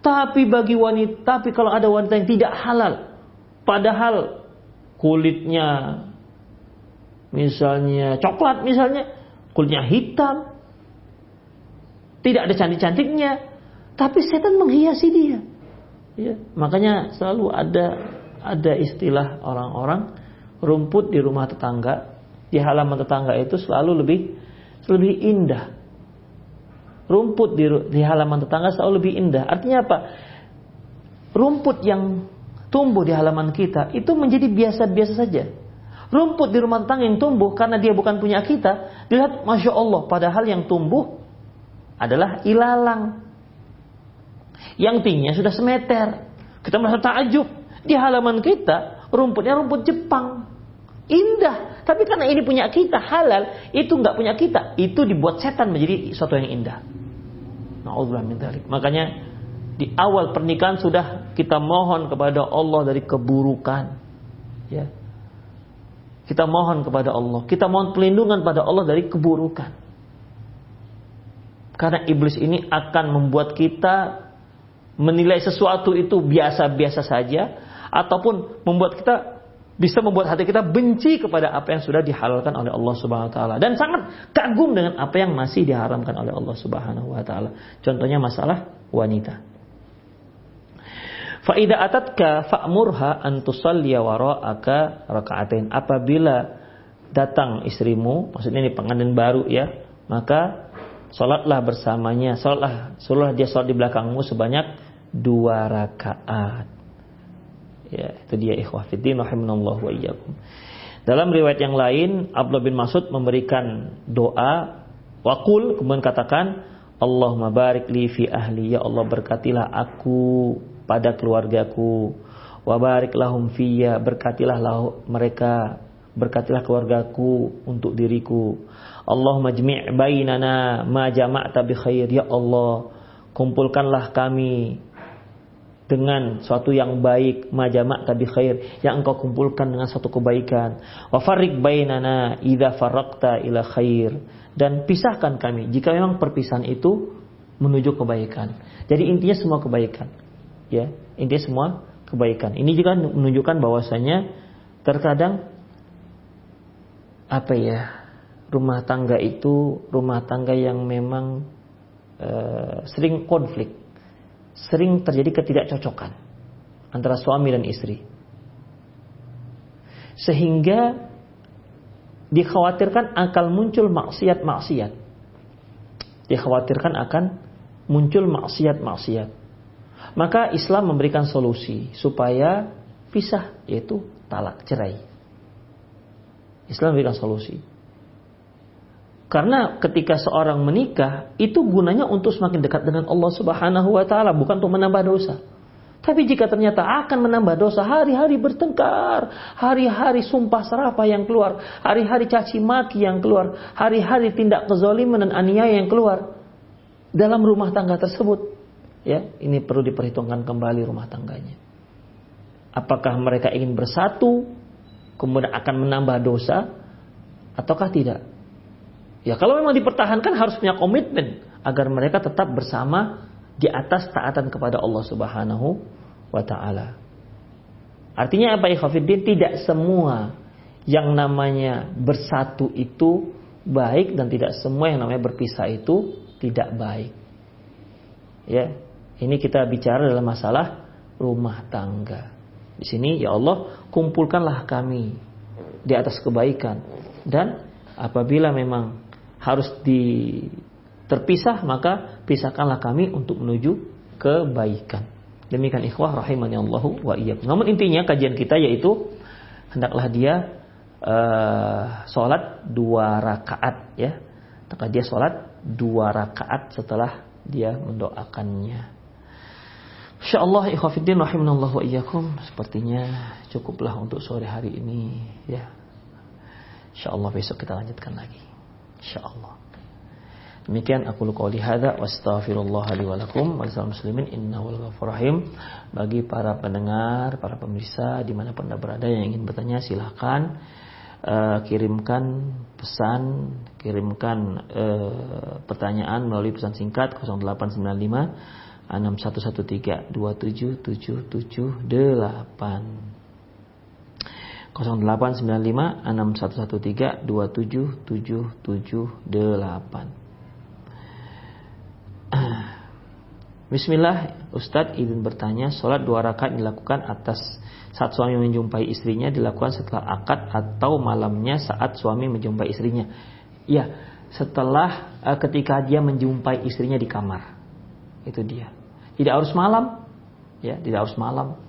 Tapi bagi wanita, tapi kalau ada wanita yang tidak halal, padahal kulitnya misalnya coklat misalnya, kulitnya hitam, tidak ada cantik-cantiknya, tapi setan menghiasi dia. Ya, makanya selalu ada ada istilah orang-orang rumput di rumah tetangga, di halaman tetangga itu selalu lebih lebih indah. Rumput di, di halaman tetangga selalu lebih indah. Artinya apa? Rumput yang tumbuh di halaman kita itu menjadi biasa-biasa saja. Rumput di rumah tetangga yang tumbuh karena dia bukan punya kita, dilihat masya Allah. Padahal yang tumbuh adalah ilalang. Yang tingginya sudah semeter. Kita merasa takjub. Di halaman kita rumputnya rumput Jepang. Indah. Tapi karena ini punya kita halal, itu nggak punya kita. Itu dibuat setan menjadi sesuatu yang indah. Min Makanya di awal pernikahan sudah kita mohon kepada Allah dari keburukan. Ya. Kita mohon kepada Allah. Kita mohon pelindungan pada Allah dari keburukan. Karena iblis ini akan membuat kita menilai sesuatu itu biasa-biasa saja ataupun membuat kita bisa membuat hati kita benci kepada apa yang sudah dihalalkan oleh Allah Subhanahu wa taala dan sangat kagum dengan apa yang masih diharamkan oleh Allah Subhanahu wa taala. Contohnya masalah wanita. Faida atatka fa'murha an tusalliya wara'aka raka'atain. Apabila datang istrimu, maksudnya ini pengantin baru ya, maka sholatlah bersamanya, sholatlah, sholatlah dia sholat di belakangmu sebanyak dua rakaat. Ya, itu dia ikhwah fiddin rahimanallahu wa iyyakum. Dalam riwayat yang lain, Abdullah bin Mas'ud memberikan doa wakul kemudian katakan Allahumma barik li fi ahli. Ya Allah berkatilah aku pada keluargaku. Wa barik lahum fiyya berkatilah lahu, mereka berkatilah keluargaku untuk diriku. Allahumma jmi' bainana ma jama'ta bi khair. Ya Allah kumpulkanlah kami dengan suatu yang baik majamak tabi khair yang engkau kumpulkan dengan suatu kebaikan. Wa farriq bainana idza farraqta ila khair. Dan pisahkan kami. Jika memang perpisahan itu menuju kebaikan. Jadi intinya semua kebaikan. Ya intinya semua kebaikan. Ini juga menunjukkan bahwasanya terkadang apa ya rumah tangga itu rumah tangga yang memang uh, sering konflik sering terjadi ketidakcocokan antara suami dan istri. Sehingga dikhawatirkan akan muncul maksiat-maksiat. Dikhawatirkan akan muncul maksiat-maksiat. Maka Islam memberikan solusi supaya pisah yaitu talak cerai. Islam memberikan solusi. Karena ketika seorang menikah itu gunanya untuk semakin dekat dengan Allah Subhanahu wa taala, bukan untuk menambah dosa. Tapi jika ternyata akan menambah dosa, hari-hari bertengkar, hari-hari sumpah serapah yang keluar, hari-hari caci maki yang keluar, hari-hari tindak kezaliman dan aniaya yang keluar dalam rumah tangga tersebut, ya, ini perlu diperhitungkan kembali rumah tangganya. Apakah mereka ingin bersatu kemudian akan menambah dosa ataukah tidak? Ya kalau memang dipertahankan harus punya komitmen agar mereka tetap bersama di atas taatan kepada Allah Subhanahu wa taala. Artinya apa ya Khafiddin? Tidak semua yang namanya bersatu itu baik dan tidak semua yang namanya berpisah itu tidak baik. Ya, ini kita bicara dalam masalah rumah tangga. Di sini ya Allah kumpulkanlah kami di atas kebaikan dan apabila memang harus di terpisah maka pisahkanlah kami untuk menuju kebaikan. Demikian ikhwah rahimani Allahu wa iyyakum. Namun intinya kajian kita yaitu hendaklah dia uh, sholat dua rakaat ya. Maka dia sholat dua rakaat setelah dia mendoakannya. Insyaallah ikhwafiddin rahimanallahu wa iyyakum sepertinya cukuplah untuk sore hari ini ya. Insyaallah besok kita lanjutkan lagi insyaallah. Demikian aku lu qauli hadza wa astaghfirullah li wa lakum wa muslimin innahu ghafurur rahim. Bagi para pendengar, para pemirsa di mana pun Anda berada yang ingin bertanya silahkan uh, kirimkan pesan, kirimkan uh, pertanyaan melalui pesan singkat 0895 6113 27778. 0895 6113 27778. Bismillah, Ustadz izin bertanya, sholat dua rakaat dilakukan atas saat suami menjumpai istrinya dilakukan setelah akad atau malamnya saat suami menjumpai istrinya. Ya, setelah uh, ketika dia menjumpai istrinya di kamar. Itu dia. Tidak harus malam. Ya, tidak harus malam.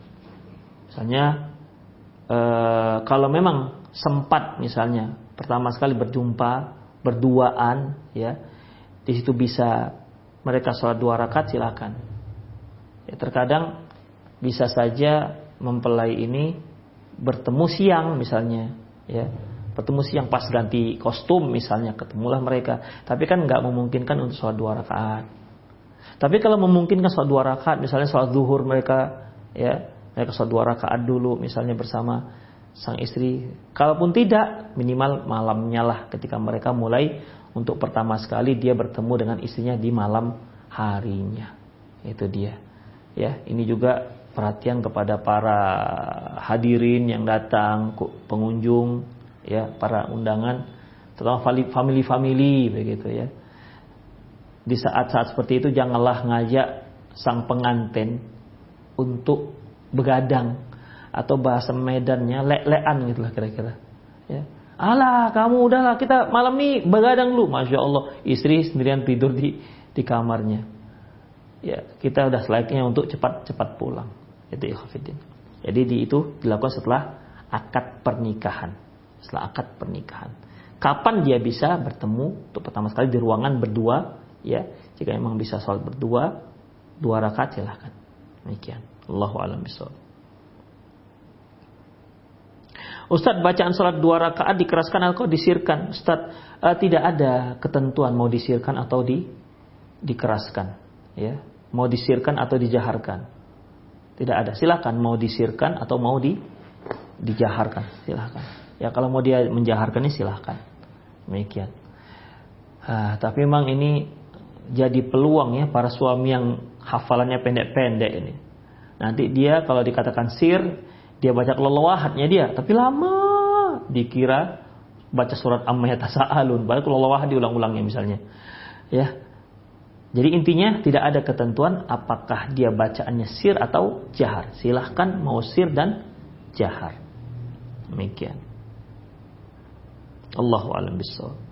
Misalnya e, kalau memang sempat misalnya pertama sekali berjumpa berduaan ya di situ bisa mereka sholat dua rakaat silakan. Ya, terkadang bisa saja mempelai ini bertemu siang misalnya ya. Bertemu siang pas ganti kostum misalnya ketemulah mereka. Tapi kan nggak memungkinkan untuk sholat dua rakaat. Tapi kalau memungkinkan sholat dua rakaat misalnya sholat zuhur mereka ya mereka sholat dua rakaat dulu misalnya bersama sang istri. Kalaupun tidak, minimal malamnya lah ketika mereka mulai untuk pertama sekali dia bertemu dengan istrinya di malam harinya. Itu dia. Ya, ini juga perhatian kepada para hadirin yang datang, pengunjung, ya, para undangan, terutama family-family begitu ya. Di saat-saat seperti itu janganlah ngajak sang pengantin untuk begadang atau bahasa Medannya lek-lekan gitulah kira-kira. Ya. Alah, kamu udahlah kita malam ini begadang dulu. Masya Allah, istri sendirian tidur di di kamarnya. Ya, kita udah selayaknya untuk cepat-cepat pulang. Itu ikhafidin. Jadi di itu dilakukan setelah akad pernikahan. Setelah akad pernikahan. Kapan dia bisa bertemu? Untuk pertama sekali di ruangan berdua, ya. Jika memang bisa sholat berdua, dua rakaat silahkan. Demikian. Allahu a'lam bishawab. Ustadz bacaan sholat dua rakaat dikeraskan atau disirkan? Ustadz uh, tidak ada ketentuan mau disirkan atau di dikeraskan, ya, mau disirkan atau dijaharkan. Tidak ada. Silakan mau disirkan atau mau di dijaharkan, silakan. Ya kalau mau dia menjaharkan ini silakan. Demikian. Uh, tapi memang ini jadi peluang ya para suami yang hafalannya pendek-pendek ini. Nanti dia kalau dikatakan sir dia baca kelelawahatnya dia, tapi lama dikira baca surat amma yatasaalun, padahal kelelawahat diulang-ulangnya misalnya. Ya. Jadi intinya tidak ada ketentuan apakah dia bacaannya sir atau jahar. Silahkan mau sir dan jahar. Demikian. Allahu a'lam bishawab.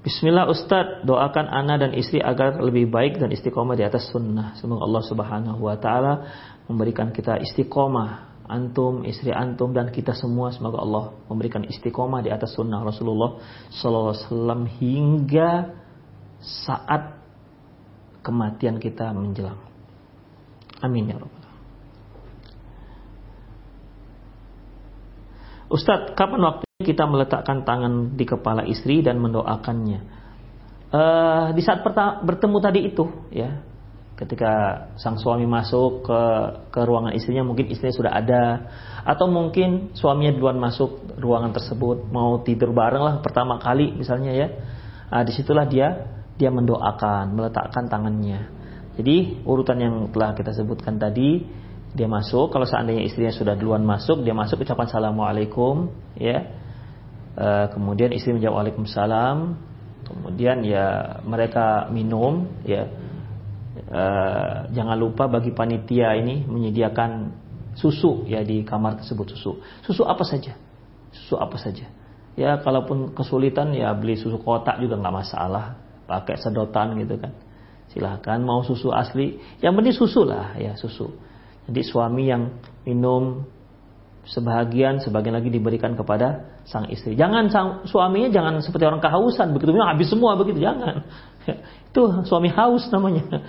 Bismillah Ustadz, doakan ana dan istri agar lebih baik dan istiqomah di atas sunnah. Semoga Allah Subhanahu wa taala memberikan kita istiqomah antum, istri antum dan kita semua semoga Allah memberikan istiqomah di atas sunnah Rasulullah sallallahu alaihi wasallam hingga saat kematian kita menjelang. Amin ya rabbal Ustadz, kapan waktu kita meletakkan tangan di kepala istri dan mendoakannya. Uh, di saat bertemu tadi itu, ya, ketika sang suami masuk ke ke ruangan istrinya, mungkin istrinya sudah ada, atau mungkin suaminya duluan masuk ruangan tersebut, mau tidur bareng lah pertama kali misalnya ya. Nah, di situlah dia dia mendoakan, meletakkan tangannya. Jadi urutan yang telah kita sebutkan tadi, dia masuk. Kalau seandainya istrinya sudah duluan masuk, dia masuk ucapan assalamualaikum, ya Eh, kemudian istri menjawab Waalaikumsalam. Kemudian ya mereka minum ya. Uh, jangan lupa bagi panitia ini menyediakan susu ya di kamar tersebut susu. Susu apa saja? Susu apa saja? Ya kalaupun kesulitan ya beli susu kotak juga nggak masalah. Pakai sedotan gitu kan. Silahkan mau susu asli. Yang penting susu lah ya susu. Jadi suami yang minum sebagian sebagian lagi diberikan kepada sang istri. Jangan sang suaminya jangan seperti orang kehausan begitu habis semua begitu jangan. <laughs> itu suami haus namanya.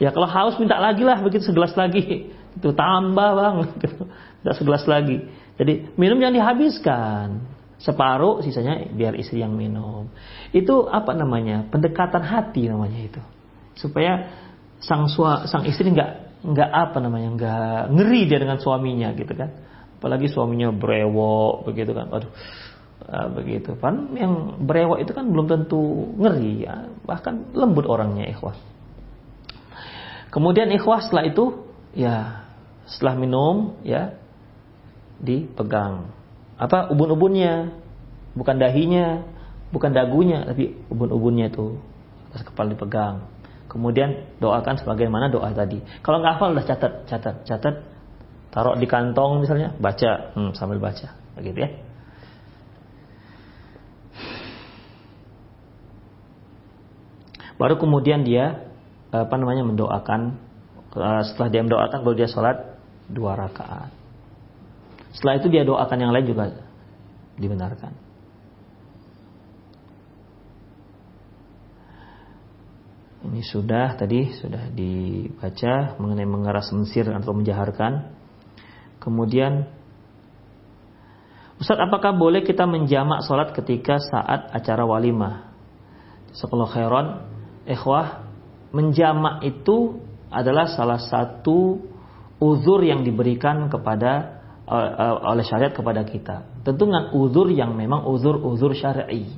Ya kalau haus minta lagi lah begitu segelas lagi. Itu tambah bang, <laughs> gitu. minta segelas lagi. Jadi minum yang dihabiskan. Separuh sisanya biar istri yang minum. Itu apa namanya? Pendekatan hati namanya itu. Supaya sang sua, sang istri nggak nggak apa namanya nggak ngeri dia dengan suaminya gitu kan apalagi suaminya brewok begitu kan. Aduh uh, begitu. Kan yang brewok itu kan belum tentu ngeri ya. Bahkan lembut orangnya ikhwah kemudian ikhwah setelah itu ya setelah minum ya dipegang. Apa ubun-ubunnya? Bukan dahinya bukan dagunya tapi ubun-ubunnya itu atas kepala dipegang. Kemudian doakan sebagaimana doa tadi. Kalau nggak hafal udah catat catat catat taruh di kantong misalnya, baca hmm, sambil baca, begitu ya. Baru kemudian dia apa namanya mendoakan eh, setelah dia mendoakan baru dia sholat dua rakaat. Setelah itu dia doakan yang lain juga dibenarkan. Ini sudah tadi sudah dibaca mengenai mengeras mensir atau menjaharkan. Kemudian Ustaz apakah boleh kita menjamak sholat ketika saat acara walimah? Sekolah khairan, ikhwah, menjamak itu adalah salah satu uzur yang diberikan kepada uh, oleh syariat kepada kita. Tentu dengan uzur yang memang uzur-uzur syar'i.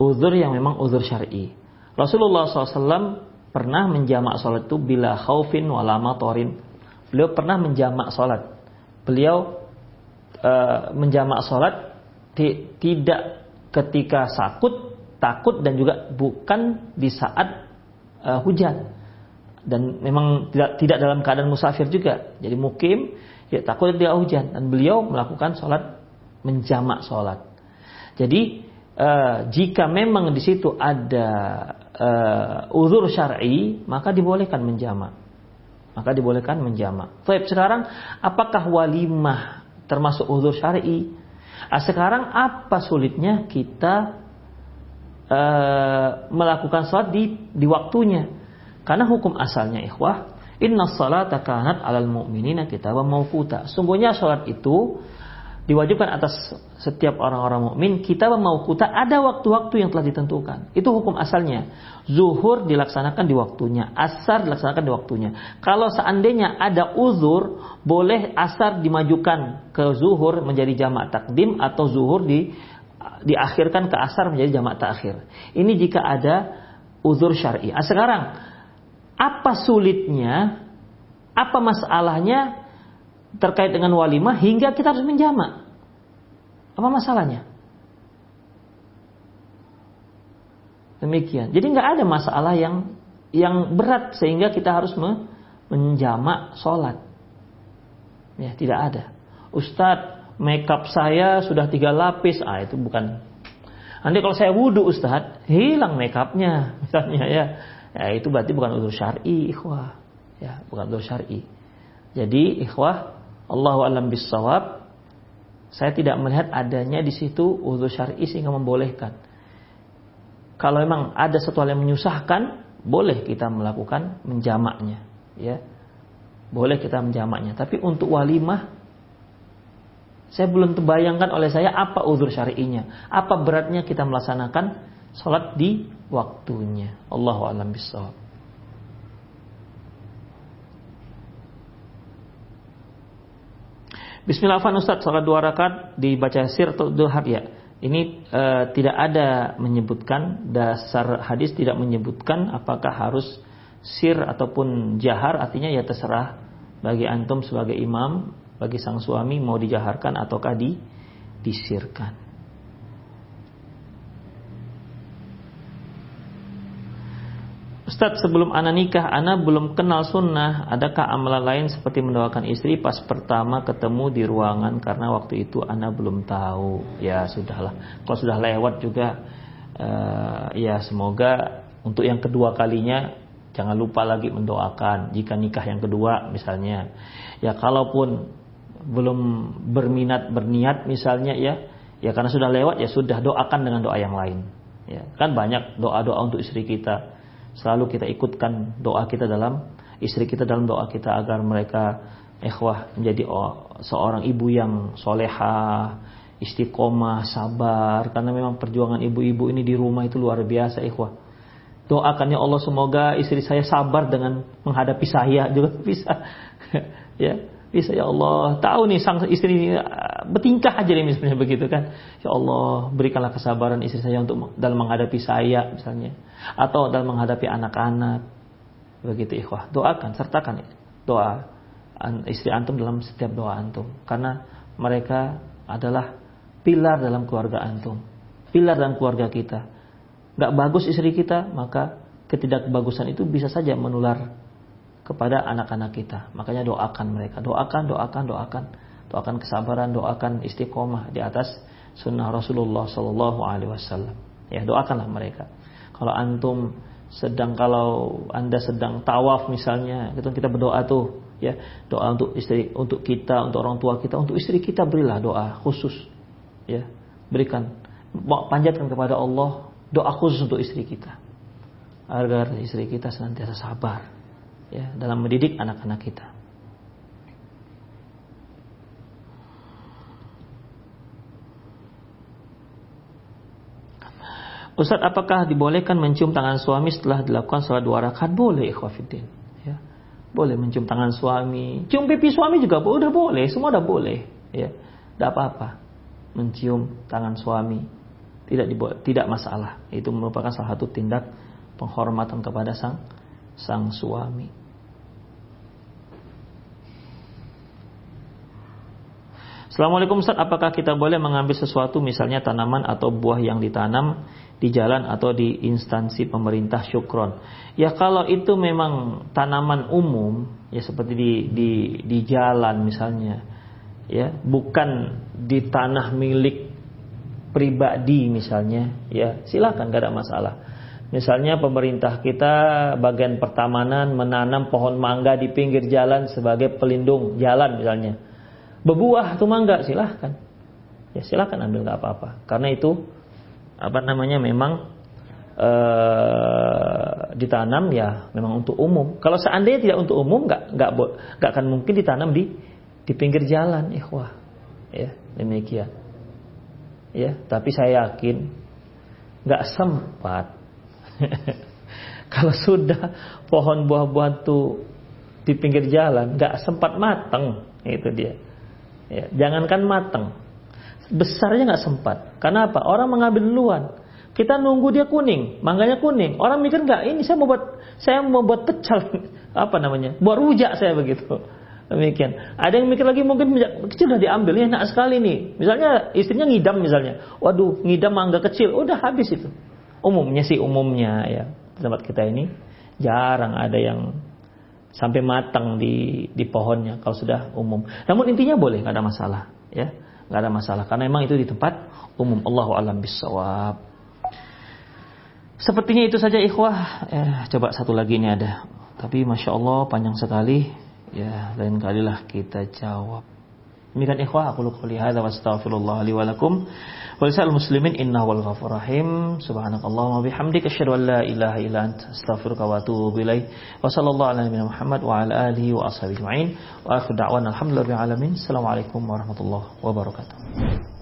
Uzur yang memang uzur syar'i. Rasulullah SAW pernah menjamak sholat itu bila khaufin walama torin. Beliau pernah menjamak sholat. Beliau uh, menjamak sholat tidak ketika sakut, takut dan juga bukan di saat uh, hujan. Dan memang tidak tidak dalam keadaan musafir juga. Jadi mukim ya takut dia hujan dan beliau melakukan sholat menjamak sholat. Jadi uh, jika memang di situ ada uh, uzur syar'i, maka dibolehkan menjamak. Maka dibolehkan menjamak. Baik, sekarang apakah walimah termasuk uzur syar'i? Nah, sekarang apa sulitnya kita uh, melakukan sholat di, di waktunya? Karena hukum asalnya ikhwah, inna salata kanat alal mu'minina kitaban mauquta. Sungguhnya sholat itu diwajibkan atas setiap orang-orang mukmin kita mau kuta ada waktu-waktu yang telah ditentukan. Itu hukum asalnya. Zuhur dilaksanakan di waktunya, asar dilaksanakan di waktunya. Kalau seandainya ada uzur, boleh asar dimajukan ke zuhur menjadi jamak takdim atau zuhur di diakhirkan ke asar menjadi jamak takhir. Ini jika ada uzur syar'i. Ah, sekarang apa sulitnya? Apa masalahnya terkait dengan walimah hingga kita harus menjamak. Apa masalahnya? Demikian. Jadi nggak ada masalah yang yang berat sehingga kita harus menjamak sholat. Ya, tidak ada. Ustadz, makeup saya sudah tiga lapis. Ah, itu bukan. Nanti kalau saya wudhu Ustadz, hilang makeupnya <laughs> misalnya ya. Ya, itu berarti bukan udur syar'i, ikhwah. Ya, bukan udur syar'i. Jadi, ikhwah, Allahu alam bisawab. Saya tidak melihat adanya di situ uzur syar'i sehingga membolehkan. Kalau memang ada sesuatu yang menyusahkan, boleh kita melakukan menjamaknya, ya. Boleh kita menjamaknya. Tapi untuk walimah saya belum terbayangkan oleh saya apa uzur syar'inya, apa beratnya kita melaksanakan sholat di waktunya. Allahu a'lam bishawab. Bismillahirrahmanirrahim Ustaz salat dua rakaat dibaca sir atau duhar ya. Ini e, tidak ada menyebutkan dasar hadis tidak menyebutkan apakah harus sir ataupun jahar artinya ya terserah bagi antum sebagai imam bagi sang suami mau dijaharkan ataukah di disirkan. Ustadz sebelum anak nikah anak belum kenal sunnah. Adakah amalan lain seperti mendoakan istri Pas pertama ketemu di ruangan? Karena waktu itu anak belum tahu. Ya sudahlah. Kalau sudah lewat juga? Uh, Ya semoga untuk yang kedua kalinya Jangan lupa lagi mendoakan. Jika nikah yang kedua misalnya. Ya kalaupun belum berminat berniat misalnya ya. Ya karena sudah lewat ya sudah doakan dengan doa yang lain. Ya Kan banyak doa-doa untuk istri kita Selalu kita ikutkan doa kita dalam istri kita dalam doa kita agar mereka ikhwah menjadi seorang ibu yang soleha, istiqomah, sabar. Karena memang perjuangan ibu-ibu ini di rumah itu luar biasa ikhwah. Doakan ya Allah semoga istri saya sabar dengan menghadapi saya juga <laughs> bisa. ya, bisa ya Allah. Tahu nih sang istri bertingkah aja nih misalnya begitu kan. Ya Allah, berikanlah kesabaran istri saya untuk dalam menghadapi saya misalnya atau dalam menghadapi anak-anak. Begitu ikhwah. Doakan, sertakan doa istri antum dalam setiap doa antum karena mereka adalah pilar dalam keluarga antum. Pilar dalam keluarga kita. Gak bagus istri kita, maka ketidakbagusan itu bisa saja menular kepada anak-anak kita. Makanya doakan mereka, doakan, doakan, doakan doakan kesabaran, doakan istiqomah di atas sunnah Rasulullah Sallallahu Alaihi Wasallam. Ya doakanlah mereka. Kalau antum sedang kalau anda sedang tawaf misalnya, itu kita berdoa tuh, ya doa untuk istri, untuk kita, untuk orang tua kita, untuk istri kita berilah doa khusus, ya berikan, panjatkan kepada Allah doa khusus untuk istri kita, agar istri kita senantiasa sabar, ya dalam mendidik anak-anak kita. Ustaz, apakah dibolehkan mencium tangan suami setelah dilakukan sholat dua rakaat? Boleh, ikhwafiddin. Ya. Boleh mencium tangan suami. Cium pipi suami juga udah boleh. Semua udah boleh. Ya. Tidak apa-apa. Mencium tangan suami. Tidak diboleh, tidak masalah. Itu merupakan salah satu tindak penghormatan kepada sang sang suami. Assalamualaikum Ustaz, apakah kita boleh mengambil sesuatu misalnya tanaman atau buah yang ditanam di jalan atau di instansi pemerintah syukron? Ya kalau itu memang tanaman umum, ya seperti di di di jalan misalnya, ya bukan di tanah milik pribadi misalnya, ya silakan gak ada masalah. Misalnya pemerintah kita bagian pertamanan menanam pohon mangga di pinggir jalan sebagai pelindung jalan misalnya berbuah tuh mangga silahkan. Ya silahkan ambil nggak apa-apa. Karena itu apa namanya memang ee, ditanam ya memang untuk umum. Kalau seandainya tidak untuk umum nggak nggak nggak akan mungkin ditanam di di pinggir jalan ikhwah. Ya demikian. Ya tapi saya yakin nggak sempat. <laughs> Kalau sudah pohon buah-buahan tuh di pinggir jalan nggak sempat matang itu dia Ya, jangankan matang, besarnya nggak sempat. Karena apa? Orang mengambil duluan. Kita nunggu dia kuning, mangganya kuning. Orang mikir nggak, ini saya mau buat saya mau buat pecel, <laughs> apa namanya? Buat rujak saya begitu. Demikian. Ada yang mikir lagi mungkin kecil udah diambil, ya enak sekali nih. Misalnya istrinya ngidam misalnya. Waduh, ngidam mangga kecil, udah habis itu. Umumnya sih umumnya ya tempat kita ini jarang ada yang sampai matang di di pohonnya kalau sudah umum. Namun intinya boleh, nggak ada masalah, ya, nggak ada masalah karena memang itu di tempat umum. Allahu alam bisawab. Sepertinya itu saja ikhwah. Eh, coba satu lagi ini ada. Tapi masya Allah panjang sekali. Ya, lain kalilah kita jawab. Demikian ikhwah, aku lupa lihat wa astaghfirullah li. Walisal muslimin inna wal ghafur rahim. Subhanakallahumma bihamdika asyhadu an la ilaha illa anta astaghfiruka wa atubu ilaik. Wa sallallahu ala nabiyyina Muhammad wa ala alihi wa ashabihi ajma'in. Wa akhir da'wana alhamdulillahi alamin. Assalamualaikum warahmatullahi wabarakatuh.